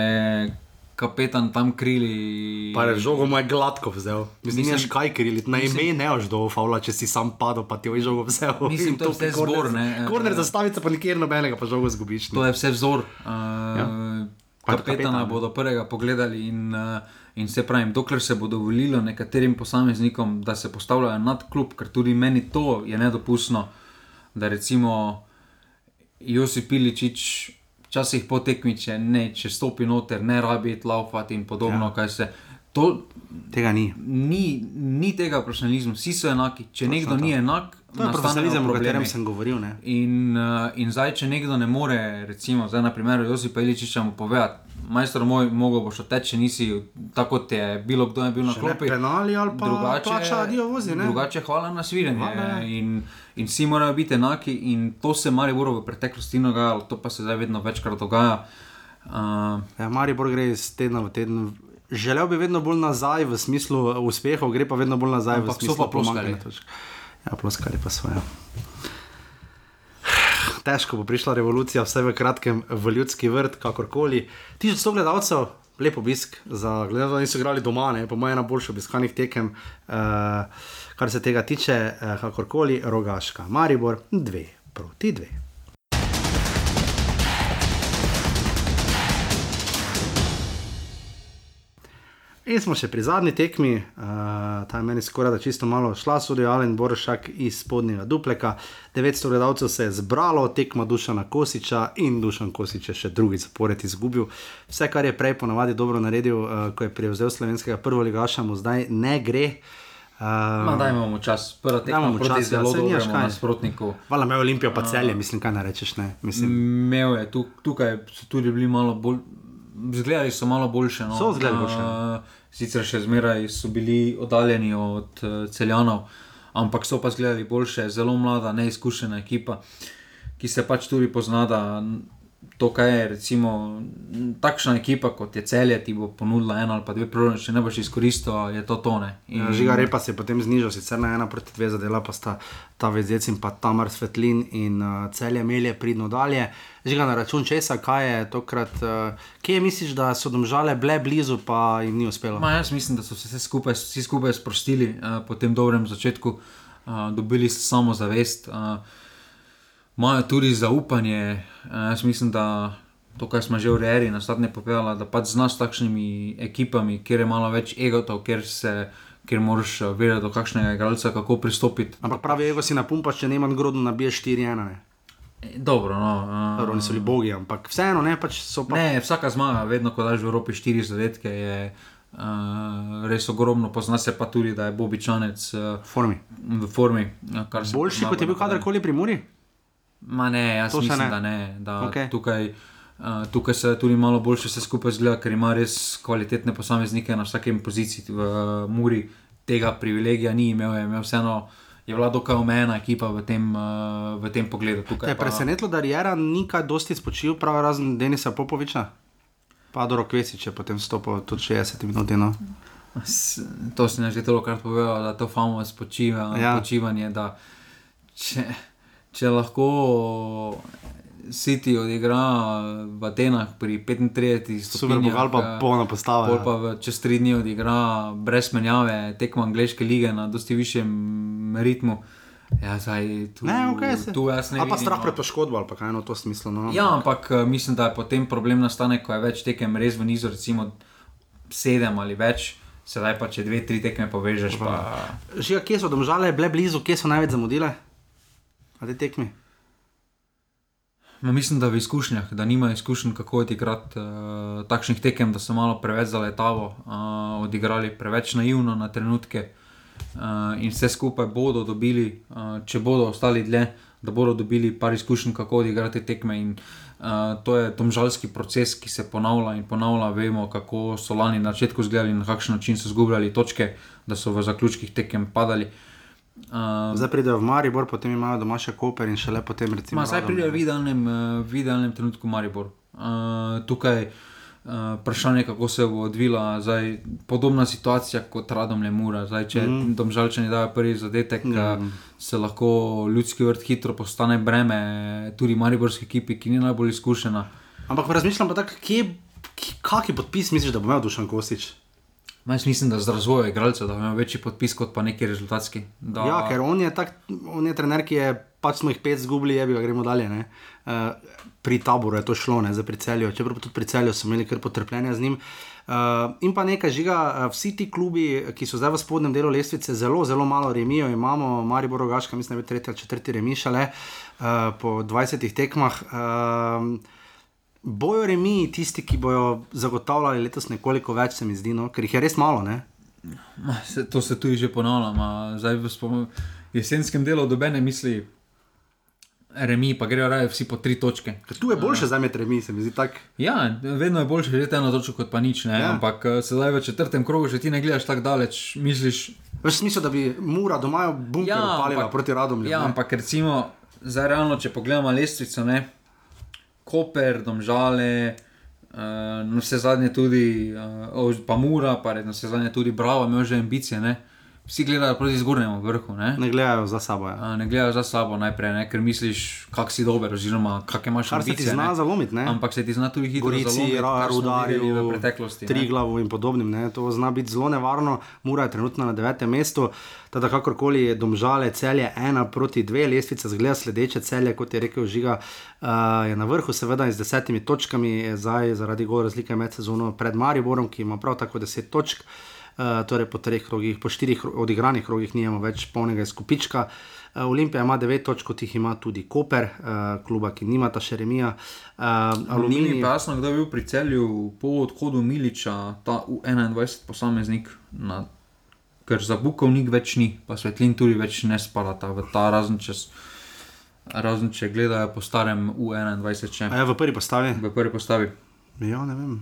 kapetan tam krili. Pa je žogo moj gladko vzel. Mislim, mislim kaj krili, na mislim- ime ne boš do faula, če si sam padel, pa ti je žogo vzel. Mislim, In to je vse korner- zbor, ne. Korner zastavica, pa nikjer nobenega, pa žogo zgubiš. ne. To je vse vzor. Uh, ja. Kapetana kapetana. bodo prvega pogledali in, uh, in se pravi, dokler se bo dovolilo nekaterim posameznikom, da se postavljajo nad klub, ker tudi meni to je nedopustno, da recimo Josip Piličič včasih po tekmi, če ne, če stopi noter, ne rabi laufati in podobno, ja. kaj se. To Tega ni. ni, ni tega profesionalizma, vsi so enaki. Če nekdo to. ni enak, To je profesionalizem, o katerem sem govoril. Ne? In, uh, in zdaj, če nekdo ne more, recimo, zdaj na primeru Josipa Iličiča mu povedati, majster moj, mogo boš odteči, če nisi tako, kot je bilo kdo je bil na klopi. penali ali pa plača, adijo vozi. Ne? drugače, hvala na svidenje. Hvala. In, in vsi morajo biti enaki, in to se Mariboru v preteklosti dogajalo, to pa se zdaj vedno večkrat dogaja. Uh, Ja, Maribor gre iz tedna v teden. Želel bi vedno bolj nazaj v smislu uspehov, gre pa vedno bolj nazaj Ampak v so smislu pomanjkanja točk. Ja, ploskali pa svoje. Težko bo prišla revolucija, vse v kratkem, v ljudski vrt, kakorkoli. 1100 gledalcev, lep obisk, za gledalce, da niso igrali doma, ne, po mojem, najboljši obiskanih tekem, uh, kar se tega tiče, uh, kakorkoli, rogaška, Maribor, dve proti dve. In smo še pri zadnji tekmi, uh, ta je meni skoraj da čisto malo šla, sodijo Alen Borošak iz spodnjega dupleka. 900 gledalcev se je zbralo, tekma Dušana Kosiča in Dušan Kosič je še drugi zapored izgubil. Vse, kar je prej ponavadi dobro naredil, uh, ko je prevzel slovenskega prvoligaša, mu zdaj ne gre. Uh, no, dajmo mu čas, Dajmo mu proti čas, ja, zelo dobremu nasprotniku. Hvala, me Olimpijo pa celje, mislim, kaj ne rečeš. Ne? Mislim, Imel je tu, tukaj so tudi bili malo bolj, zgledali so malo boljše. No. So izgledali boljše. Uh, sicer še zmeraj so bili oddaljeni od uh, celjanov, ampak so pa zgledali boljše, zelo mlada, neizkušena ekipa, ki se pač tudi pozna, da to, kaj je recimo takšna ekipa kot je celje, ti bo ponudila eno ali pa dve prve, če ne boš izkoristil, je to tone. Ja, Žiga Repa se je potem znižal, sicer na ena proti dve zadela, pa sta ta vezec in pa Tamar Svetlin in uh, celje melje pridno dalje. Žiga na račun česa, kaj je tokrat, uh, kje misliš, da so domžale bile blizu, pa jim ni uspelo? Ma, jaz mislim, da so se vse skupaj, vsi skupaj sprostili uh, po tem dobrem začetku, uh, dobili samozavest, uh, imajo tudi zaupanje. Uh, jaz mislim, da to, kar smo že v Reeri na stadne povedali, da pač znaš s takšnimi ekipami, kjer je malo več egotov, kjer se. Ker moraš vedeti, do kakšnega igralca kako pristopiti. Ampak pravi, ego si napumpaš, če ne manj grodno nabije 4-1. Ne? E, Dobro, no. Uh, Dobro, niso bili bogi, ampak vseeno, ne, pač so pa. Ne, vsaka zmaga, vedno ko daš v Evropi štiri zadetke, je uh, res ogromno. Pozna se pa tudi, da je Bobičanec uh, Formi. v formi. uh, Boljši kot je bil kadarkoli pri Muri? Ma ne, jaz To mislim, ne. da ne. Da Okej. tukaj, uh, tukaj se tudi malo boljše vse skupaj zgleda, ker ima res kvalitetne posameznike na vsakem poziciji. V uh, Muri tega privilegija ni imel, je imel vseeno. Je bila dokaj omejena ekipa v tem, uh, v tem pogledu. Te Tukaj je pa- presenetilo, da Jera ni kaj dosti spočil, prav razen Denisa Popoviča. Pa do Rokvesič je potem stopil tudi 60 minut. No. To si že toliko krat povedal, da to famo spočiva, ja. počivanje. Da če, če lahko City odigra v Atenah pri 35 Super stopinjah, bogal pa eh, polna postava. pol ja. pa v- čez tri dni odigra brez menjave tekmo angliške lige na dosti višjem ritmu. Ja, zdaj, tu, Ne, okay, se. tu jaz ne Ali pa strah no. pred poškodbo ali pa kaj no to smislu. No. Ja, ampak eh, mislim, da je potem problem nastane, ko je več tekem res v nizu, recimo sedem ali več. Sedaj pa, če dve, tri tekme povežeš, pa Žiga, kje so domžale, bile blizu, kje so največ zamudile? Na te tekmi. Ma mislim, da v izkušnjah, da nima izkušenj, kako odigrati uh, takšnih tekem, da so malo preveč zaletavo uh, odigrali, preveč naivno na trenutke. Uh, in vse skupaj bodo dobili, uh, če bodo ostali dlje, da bodo dobili par izkušenj, kako odigrati tekme. In, uh, to je domžalski proces, ki se ponavlja in ponavlja. Vemo, kako so lani na začetku zgledali, na kakšen način so izgubljali točke, da so v zaključkih tekem padali. Uh, Zdaj pridejo v Maribor, potem imajo doma še Koper in šele potem recimo. Ma, zdaj Radom. pride v idealnem, eh, v idealnem trenutku Maribor. Uh, tukaj uh, vprašanje, kako se bo odvila, zdaj podobna situacija kot Radom Lemura. Zdaj, če mm. domžalčani dajo prvi zadetek, mm. uh, se lahko ljudski vrt hitro postane breme tudi Mariborski ekipi, ki ni najbolj izkušena. Ampak razmišljam pa tako, kje, kje- kakšen podpis misliš, da bo imel Dušan Kostič? Ma, Jaz mislim, da z razvojem igralcev, da ima večji podpis kot pa neki rezultatski. Da, Ja, ker on je, tak, on je trener, ki je pač smo jih pet zgubili, je bi ga gremo dalje. ne. Uh, pri taboru je to šlo, ne za pri celju, čeprav tudi pri celju so imeli kar potrpljenja z njim. Uh, in pa nekaj žiga, uh, vsi ti klubi, ki so zdaj v spodnjem delu lestvice, zelo, zelo malo remijo. Imamo Maribor Rogaška, mislim, da je tretji ali četrti remi šele uh, po 20 tekmah. Uh, bojo remi tisti, ki bojo zagotavljali letos nekoliko več, se mi zdi, no? ker jih je res malo. Ne? Ma, se, to se tudi že ponavlja. Zdaj v spom- jesenskem delu dobene misli, remi, pa grejo raje vsi po tri točke. Ker tu je boljše za med remi, se mi zdi tako. Ja, vedno je boljše že eno točko kot pa nič, ne? Ja. Ja. ampak eh, sedaj v četrtem krogu že ti ne gledaš tako daleč, misliš. Veš smisel, da bi Mura doma v bunker ja, palila proti radom. Ja, ampak recimo, zdaj realno, če pogledamo lestvico, ne, Koper, Domžale, uh, na vse zadnje tudi, uh, pa Mura, pa na vse zadnje tudi Bravo, imajo že ambicije, ne. Vsi gledajo proti zgornjemu vrhu, ne. Ne gledajo za sabo. Ja. A, Ne gledajo za sabo najprej, ne, ker misliš, kak si dober, oziroma kak imaš Kar se ti ambicije. zna ne. zalomiti, ne? Ampak se ti zna tudi hitro zalomiti, Rudarju, v preteklosti. ne. Triglavu in podobnim. Ne? To zna biti zelo nevarno. Mura je trenutno na devetem mestu. Teda kakorkoli je domžale, celje ena proti dve, lestvica zgleda sledeče celje, kot je rekel Žiga, uh, je na vrhu, seveda z desetimi točkami, zdaj zaradi gol razlike med sezono pred Mariborom, ki ima prav tako deset točk. Uh, torej po treh krogih, po štirih odigranih krogih nimamo več polnega izkupička. Uh, Olimpija ima devet točk, kot jih ima tudi Koper, uh, kluba, ki nimata še remija. Uh, Alumini Aluminij, pa jasno, kdo je bil pri celju po odhodu Miliča, ta U21 posameznik, na, ker za Bukovnik več ni, pa svetlin tudi več ne spadata v ta razen če, s- razen če gledajo po starem U21 še a je v prvi postavi? v prvi postavi. Ja, ne vem.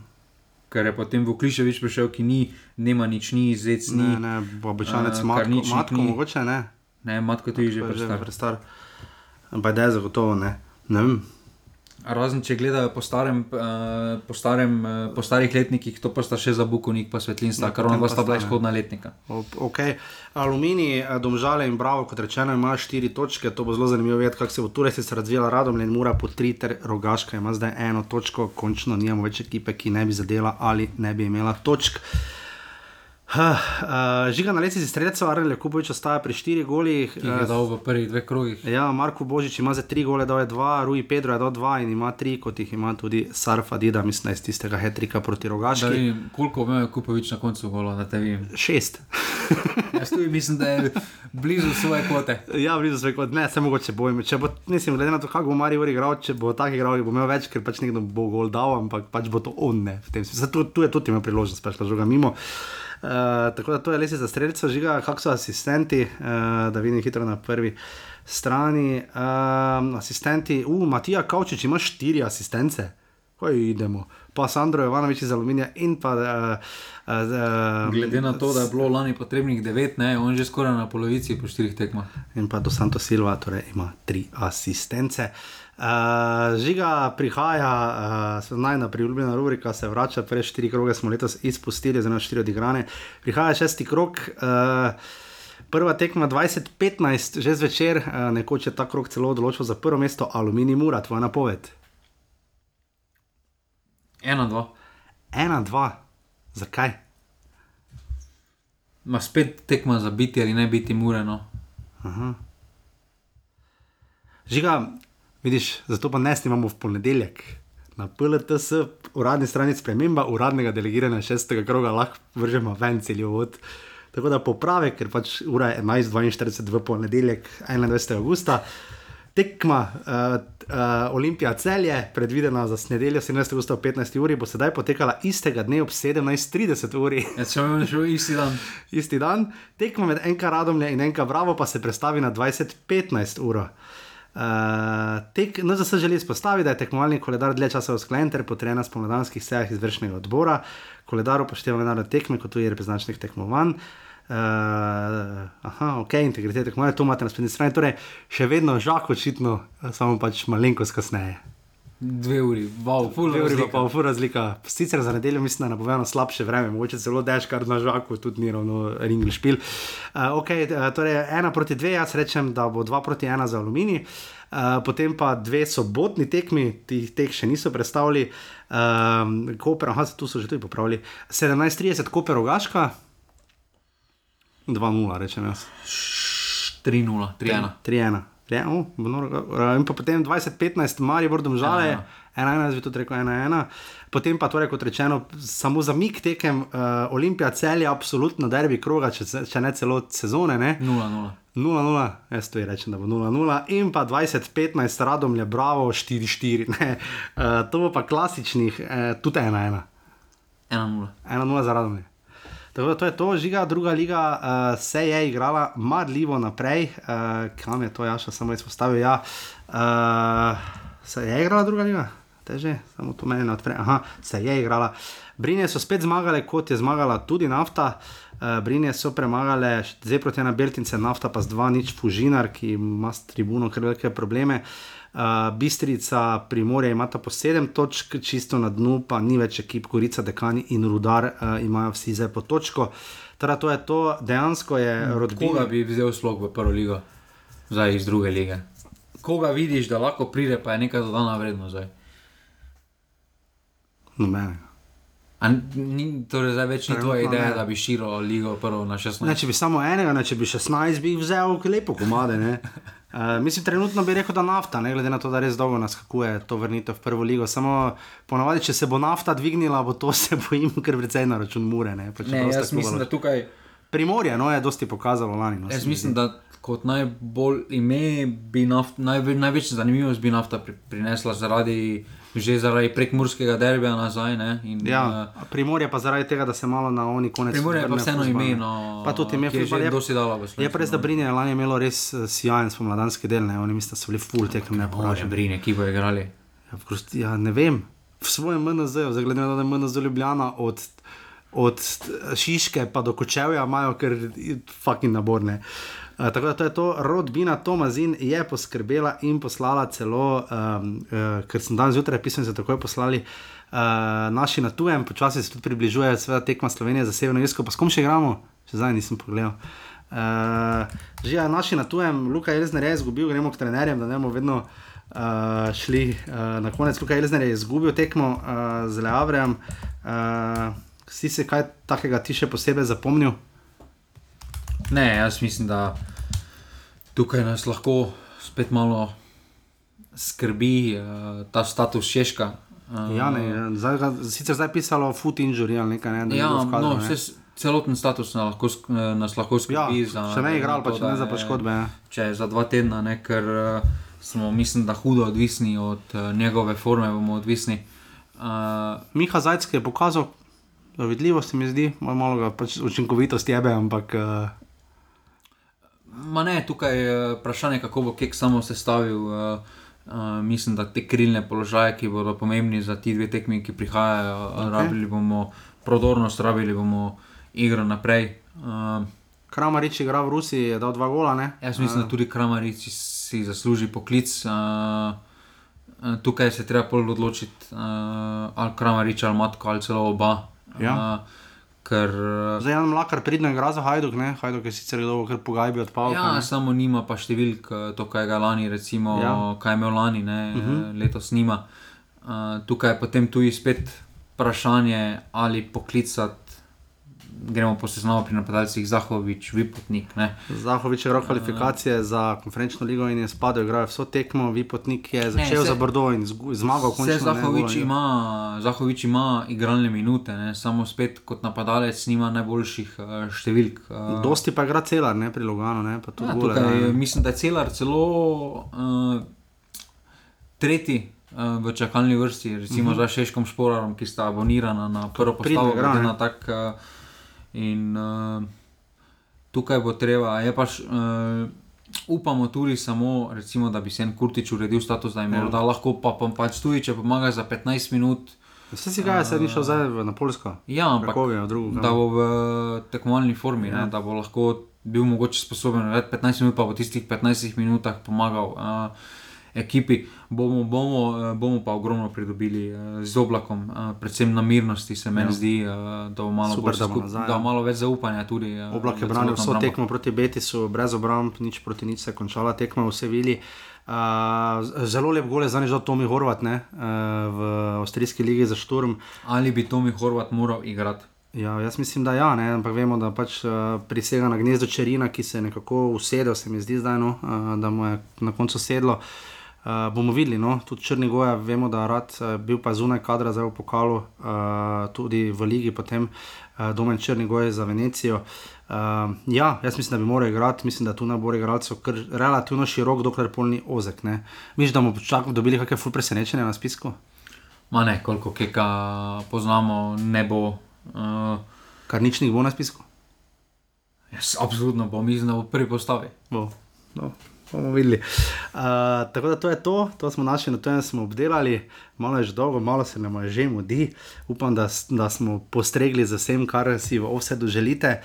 Ker je potem Vukliševič prišel, ki ni, nema nič, ni izec, ni, Ne, ne, običajnec Eh, matko, Karničnik matko ni. mogoče ne. ne, matko tudi že prestar. prestar. Ampak da je zagotovo ne. Ne vem. Razen če gledajo po, starem, uh, po, starem, uh, po starih letnikih, to pa sta še za Bukovnik, pa svetlin sta, Ja, ker ona sta bila izhodna letnika. Okay. Aluminij, eh, domžale in bravo, kot rečeno, ima štiri točke. To bo zelo zanimivo videti, kako se bo tu res razvijala radom in mora po tri, ter rogaška ima zdaj eno točko, končno nimamo več ekipe, ki ne bi zadela ali ne bi imela točk. Huh, uh, žiga na lesici streljcev, Arne Kupovič ostaja pri štirih golih. ki je dal v prvih dveh krogih. Ja, Marko Božič ima za tri gole, dal je dva, Rui Pedro je dal dva in ima tri, kot jih ima tudi Sarfa Dida, mislim, iz tistega hetrika proti Rogaški. vidim, koliko ima Kupovič na koncu gola, da te vidim. Šest. Jaz tudi mislim, da je blizu svoje kvote. ja, blizu sve kot ne, se mogoče bojem. Če bo, mislim, glede na to, kako bo Marijo igral, če bo tak igral, bo imel več, ker pač nekdo bo gol dal, ampak pač bo to on ne. Zdaj, Tu, tu je tudi imel priložnost, pač žoga mimo. Uh, tako da to je les za streljca, žiga, kako so asistenti, uh, da vidim hitro na prvi strani. Uh, asistenti, uh, Matija Kavčič ima štiri asistence. Kaj idemo, pa Sandro Jovanovič iz Aluminija in pa. Uh, uh, Glede na to, da je bilo lani potrebnih devet, ne, on že skoraj na polovici po štirih tekmah. in pa do Santo Silva, torej ima tri asistence. Uh, žiga prihaja, uh, najna priljubljena rubrika, se vrača, prej štiri kroge smo letos izpustili, zdaj štiri odigrane. Prihaja šesti krok. Uh, Prva tekma 2015, že zvečer, uh, nekoč je ta krok celo odločil za prvo mesto, Aluminij Mura, tvoja napoved. Ena, dva. Ena, dva, zakaj? Ma spet tekma za biti ali ne biti mureno. Žiga, vidiš, zato pa ne snimamo v ponedeljek. Na PLTS, uradni strani sprememba uradnega delegiranja šestega kroga, lahko vržemo ven cel uvod. Tako da popravek, ker pač ura je 11:42 v ponedeljek, 21. augusta. Tekma uh, uh, Olimpija celje, predvidena za nedeljo 17. augusta ob 15. uri, bo sedaj potekala istega dne ob 17:30 uri. Ja, če imamo še isti dan. Isti dan, tekma med enka Radomlje in enka Bravo pa se prestavi na 20-15 ur. Uh, tek, no, za se želi izpostaviti, da je tekmovalni koledar dlje časa usklajen ter potrjen na spomladanskih sejah izvršnega odbora. Koledar upošteva mednarodne tekme, kot tudi reprezentančnih tekmovanj. Uh, aha, ok, integritete tekmovanja, to imate na spletni strani, torej še vedno žak očitno, samo pač malenkost kasneje. Dve uri, wow, full Dve uri pa pol, ful razlika. Sicer za nedeljo mislim, da je napovedano slabše vreme, mogoče celo dež, kar na žaku, tudi ni ravno ringl špil. Uh, okay, uh, torej ena proti dve, jaz rečem, da bo dva proti ena za aluminij. Uh, potem pa dve sobotni tekmi, ti teh še niso predstavili, um, Koper, aha, tu so že tudi popravili. 17:30 Koper Rogaška, 2-0, rečem jaz. 3-0, 3-1. 3-1. Ja, oh, uh, in pa potem 20-15, Maribor domžale, Ja. 1-1, jaz bi tudi rekel 1-1. Potem pa, torej, kot rečeno, samo za mik tekem uh, Olimpija celje, absolutno derbi kroga, če, če ne celo sezone. Ne? 0-0. 0-0, jaz to rečem, da bo 0-0, in pa 20-15, radom je bravo, 4-4. ne. Uh, to bo pa klasičnih, uh, tudi 1-1. 1-0. 1-0 za radom. Tako da to je to, žiga, druga liga uh, se je igrala marljivo naprej, uh, kam je to Jaša samo izpostavil. Ja, uh, se je igrala druga liga, teže, samo to meni ne odpre. Aha, se je igrala. Brinje so spet zmagale, kot je zmagala tudi nafta. Uh, Brinje so premagale, zdaj proti ena Beltince, nafta pa z 2-0 Fužinar, ki ima s tribuno kar velike probleme. Uh, Bistrica, Primorje imata po 7 točk, čisto na dnu, pa ni več ekip, Gorica, Dekani in Rudar uh, imajo vsi zdaj po točko. Teda to je to, dejansko je Koga rodbina. bi vzel slog v prvo ligo, zdaj iz druge lige? Koga vidiš, da lahko pride, pa je neka dodana vrednost zdaj? Nobenega. Ni, torej zdaj več ni tvoja ideja, ne. da bi širil ligo prvo na 16. Ne, če bi samo enega, ne, če bi 16, bi jih vzel, lepo komade. ne. Uh, mislim, trenutno bi rekel, da nafta, ne glede na to, da res dolgo naskakuje to vrnitev v prvo ligo. Samo ponovadi, če se bo nafta dvignila, bo to se bojim, ker precej na račun mure. Ne, Pa Ne, jaz mislim, da tukaj. Primorje, no, je dosti pokazalo lani. No, Jaz mislim, da kot najbolj ime bi naft, najve, največja zanimivost bi nafta pri, prinesla zaradi, že zaradi prekmurskega derbija nazaj. Ne, in, Ja, eh, primorje pa zaradi tega, da se malo na oni konec. Primorje je pa vseeno ne. ime, no, Pa tudi ime ki je že je- dosti dalo Je pa res, da Brinje je lani imelo res eh, sijajen spomladanski del, ne? oni mislim, da so bili full tekem Bože, neporaženi. brine, ki bo igrali. Ja, v Krosti- ja, ne vem, v svojem MNZ, na to, da je MNZ Ljubljana od, od Šiške pa do Kočevja imajo kar fucking naborne. Uh, tako da to je to, rodbina Tomazin je poskrbela in poslala celo, um, uh, ker sem danes zjutraj pisal, da so takoj poslali uh, naši na tujem, počasi se tudi približuje, seveda tekma Slovenije za Severno Irsko, pa s kom še igramo, še zdaj nisem pogledal. Uh, že naši na tujem, Luka je izgubil, gremo k trenerjem, da ne bomo vedno uh, šli uh, na konec. Luka je izgubil tekmo uh, z Leavrejem. Uh, si se kaj takega ti še posebej zapomnil? Ne, jaz mislim, da tukaj nas lahko spet malo skrbi uh, ta status Češka. Uh, Ja, ne, zdaj, sicer zdaj pisalo foot injury ali nekaj, ne, da ja, bilo v kadru, no, ne. vse, celoten status nas lahko, eh, nas lahko Ja, skrbi. za, še ne igral, pa če ne za je- poškodbe. Ja. Če je za dva tedna, ne, ker uh, smo, mislim, da hudo odvisni od uh, njegove forme, bomo odvisni. Uh, Miha Zajc je pokazal, vidljivo se mi zdi, malo, malo ga pač učinkovitost jebe, ampak uh, Ma ne, tukaj je vprašanje, kako bo Kek samo sestavil. Uh, uh, mislim, da te krilne položaje, ki bodo pomembni za ti dve tekmi, ki prihajajo, okay. rabili bomo prodornost, rabili bomo igro naprej. Uh, Kramarič igra v Rusiji, je dal dva gola. Ne? jaz mislim, da tudi Kramarič si zasluži poklic. Uh, uh, tukaj se treba odločiti, uh, ali Kramarič ali Matko ali celo oba. Ja. Uh, ker uh, Zdaj Jan Mlakar pridno igra za Hajduk, ne? Hajduk je sicer dolgo kar pogajbi odpal. Ja, samo nima pa številk, eh, to, kaj ga lani, recimo, Ja. ja. kaj je imel lani, ne, uh -huh. letos nima. Uh, tukaj je potem tudi spet vprašanje, ali poklicati, gremo po seznamu pri napadalcih Zahovič, Vipotnik. Ne. Zahovič je igral kvalifikacije za konferenčno ligo in je spadal, igral je vso tekmo, Vipotnik je začel saj- za Bordeaux in zmagal Vse končno. ne, Zahovič ja. ima, Zahovič ima igralne minute, ne, samo spet kot napadalec nima najboljših uh, številk. Uh, Dosti pa igra celar, ne pri Loganu, ne Ja, gole, tukaj, ne. mislim, da je celar celo uh, tretji uh, v čakalni vrsti, recimo uh -huh. za Šeškom Šporarom, ki sta abonirana na prvo postavo. glede ne. na tak, uh, in uh, tukaj bo treba, je pač. Uh, Upamo tudi samo, recimo, da bi se en Kurtič uredil status, da jim Ja. je ja. lahko pa, pa pač tudi, če pomaga za 15 minut. Vse si ga, se ni šel zdaj na Polsko. Ja, ampak Krakovje, v drugo. da bo v tekmovalni formi, Ja. ja. ne, da bo lahko bil mogoče sposoben narediti 15 minut, pa v tistih 15 minutah pomagal. Uh, ekipi. Bomo, bomo, eh, bomo pa ogromno pridobili eh, z oblakom, eh, predvsem na mirnosti, se meni ja. zdi, da bo malo, Super, da bo nazaj, da ja. bo malo več zaupanja. Tudi, Oblak je branil vso obrambo. tekmo proti Betisu, brez obramb, nič proti nič se je končala tekma v Sevilji. Uh, zelo lep gol je zdaj že Tomi Horvat ne, uh, v Avstrijski ligi za Šturm. Ali bi Tomi Horvat moral igrati? Ja, jaz mislim, da ja, ne, ampak vemo, da pač uh, prisega na gnezdo Čerina, ki se je nekako usedel, se mi zdi zdaj, no, uh, da mu je na koncu sedlo. Uh, bomo videli, no, tudi Črnigoja, vemo, da je rad uh, bil pa zunaj kadra, zdaj v pokalu, uh, tudi v ligi, potem uh, domen Črnigoj za Venecijo. Uh, ja, jaz mislim, da bi moral igrati, mislim, da tu nabor igralcev je relativno širok, dokler pol ni ozek. Ne. Misliš, da bomo čakali, dobili kakšne ful presenečenje na spisku? Ma ne, koliko keka poznamo, ne bo. Uh, Kar nič ni bo na spisku? jaz absolutno bom da bo prvi postavi. Bo, no, bomo videli. Uh, tako da to je to, to smo našli, na to smo obdelali, malo je že dolgo, malo se nam je že mudi. Upam, da, da smo postregli z vsem, kar si v offsetu želite.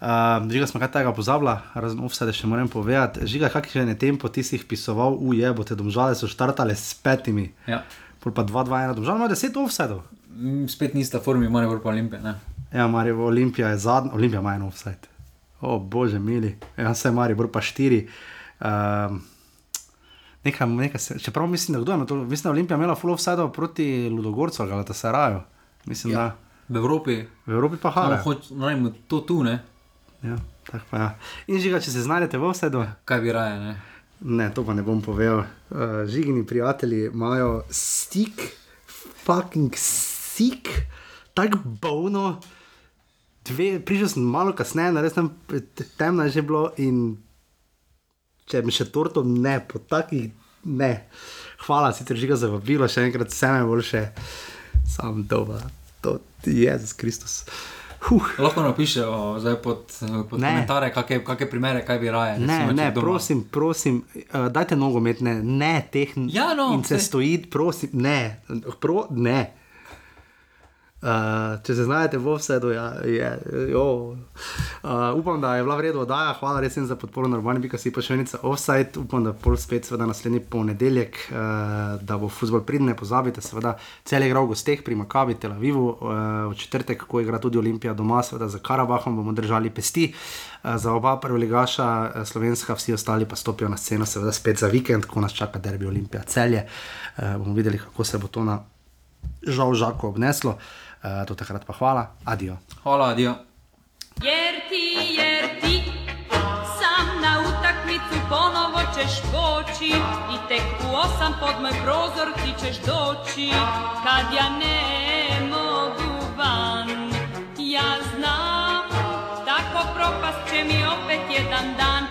Uh, žiga smo kaj tega pozabila, razen offsete še moram povedati. Žiga, kakšen je tempo, ti si jih pisoval, uje, bo te domžale so štartale s petimi. Ja. Pol pa 2-2-1, domžale ima 10 offsetov. Mm, Spet nista formi, mora pa Olimpija. Ne? Ja, Marijo Olimpija je zadnja, Olimpija ima en offset. O, bože, mili, ja, vse Marijo, pa štiri. Um, nekaj, nekaj se, čeprav mislim, da kdo je to, mislim, da je Olimpija imela full offset proti Ludogorcu, ali pa Saraju. Mislim, ja. V Evropi, da v Evropi pa no, hale. hoč, no, vem, to tu, ne? Ja, tako pa ja. In žiga, če se znajdete v offsetu, kaj bi raje. Ne? ne, to pa ne bom povedal. Uh, žigini prijatelji imajo stik, fucking stik, tako bolno. Prišel sem malo kasneje, res tam temno je že bilo in če mi še torto ne, po takih ne. Hvala, sicer žiga za vabilo, še enkrat vse najboljše, sam dobro, to je Jezus Kristus. Huh. Lahko napišejo zdaj pod, pod Ne. komentarje, kakšne primere, kaj bi raje. Ne, ne, doma- prosim, prosim, uh, dajte nogometne, ne teh Ja, no, in se stoji, prosim, ne, pro, ne. Uh, če se znajdete v offsetu, ja, je. jo. Uh, upam, da je bila v redu oddaja, hvala res za podporo na urbani, pika si pa še enica offside. Upam, da pol spet, seveda naslednji ponedeljek, uh, da bo futbol pridne, pozabite, seveda cel je igral v gosteh pri Makabi, Tel Avivu, uh, v četrtek, ko igra tudi Olimpija doma, seveda za Karabahom bomo držali pesti. Uh, za oba prvoligaša, uh, slovenska, vsi ostali pa stopijo na sceno, seveda spet za vikend, ko nas čaka derbi Olimpija celje. Uh, bomo videli, kako se bo to na žal žako obneslo. Uh, do takrat pa hvala, adijo. Hvala, adijo. Jer ti, jer ti sam na utakmicu ponovo ćeš poći i tek u osam pod moj prozor ti ćeš doći kad ja ne mogu van. Ja znam, tako propast će mi opet jedan dan.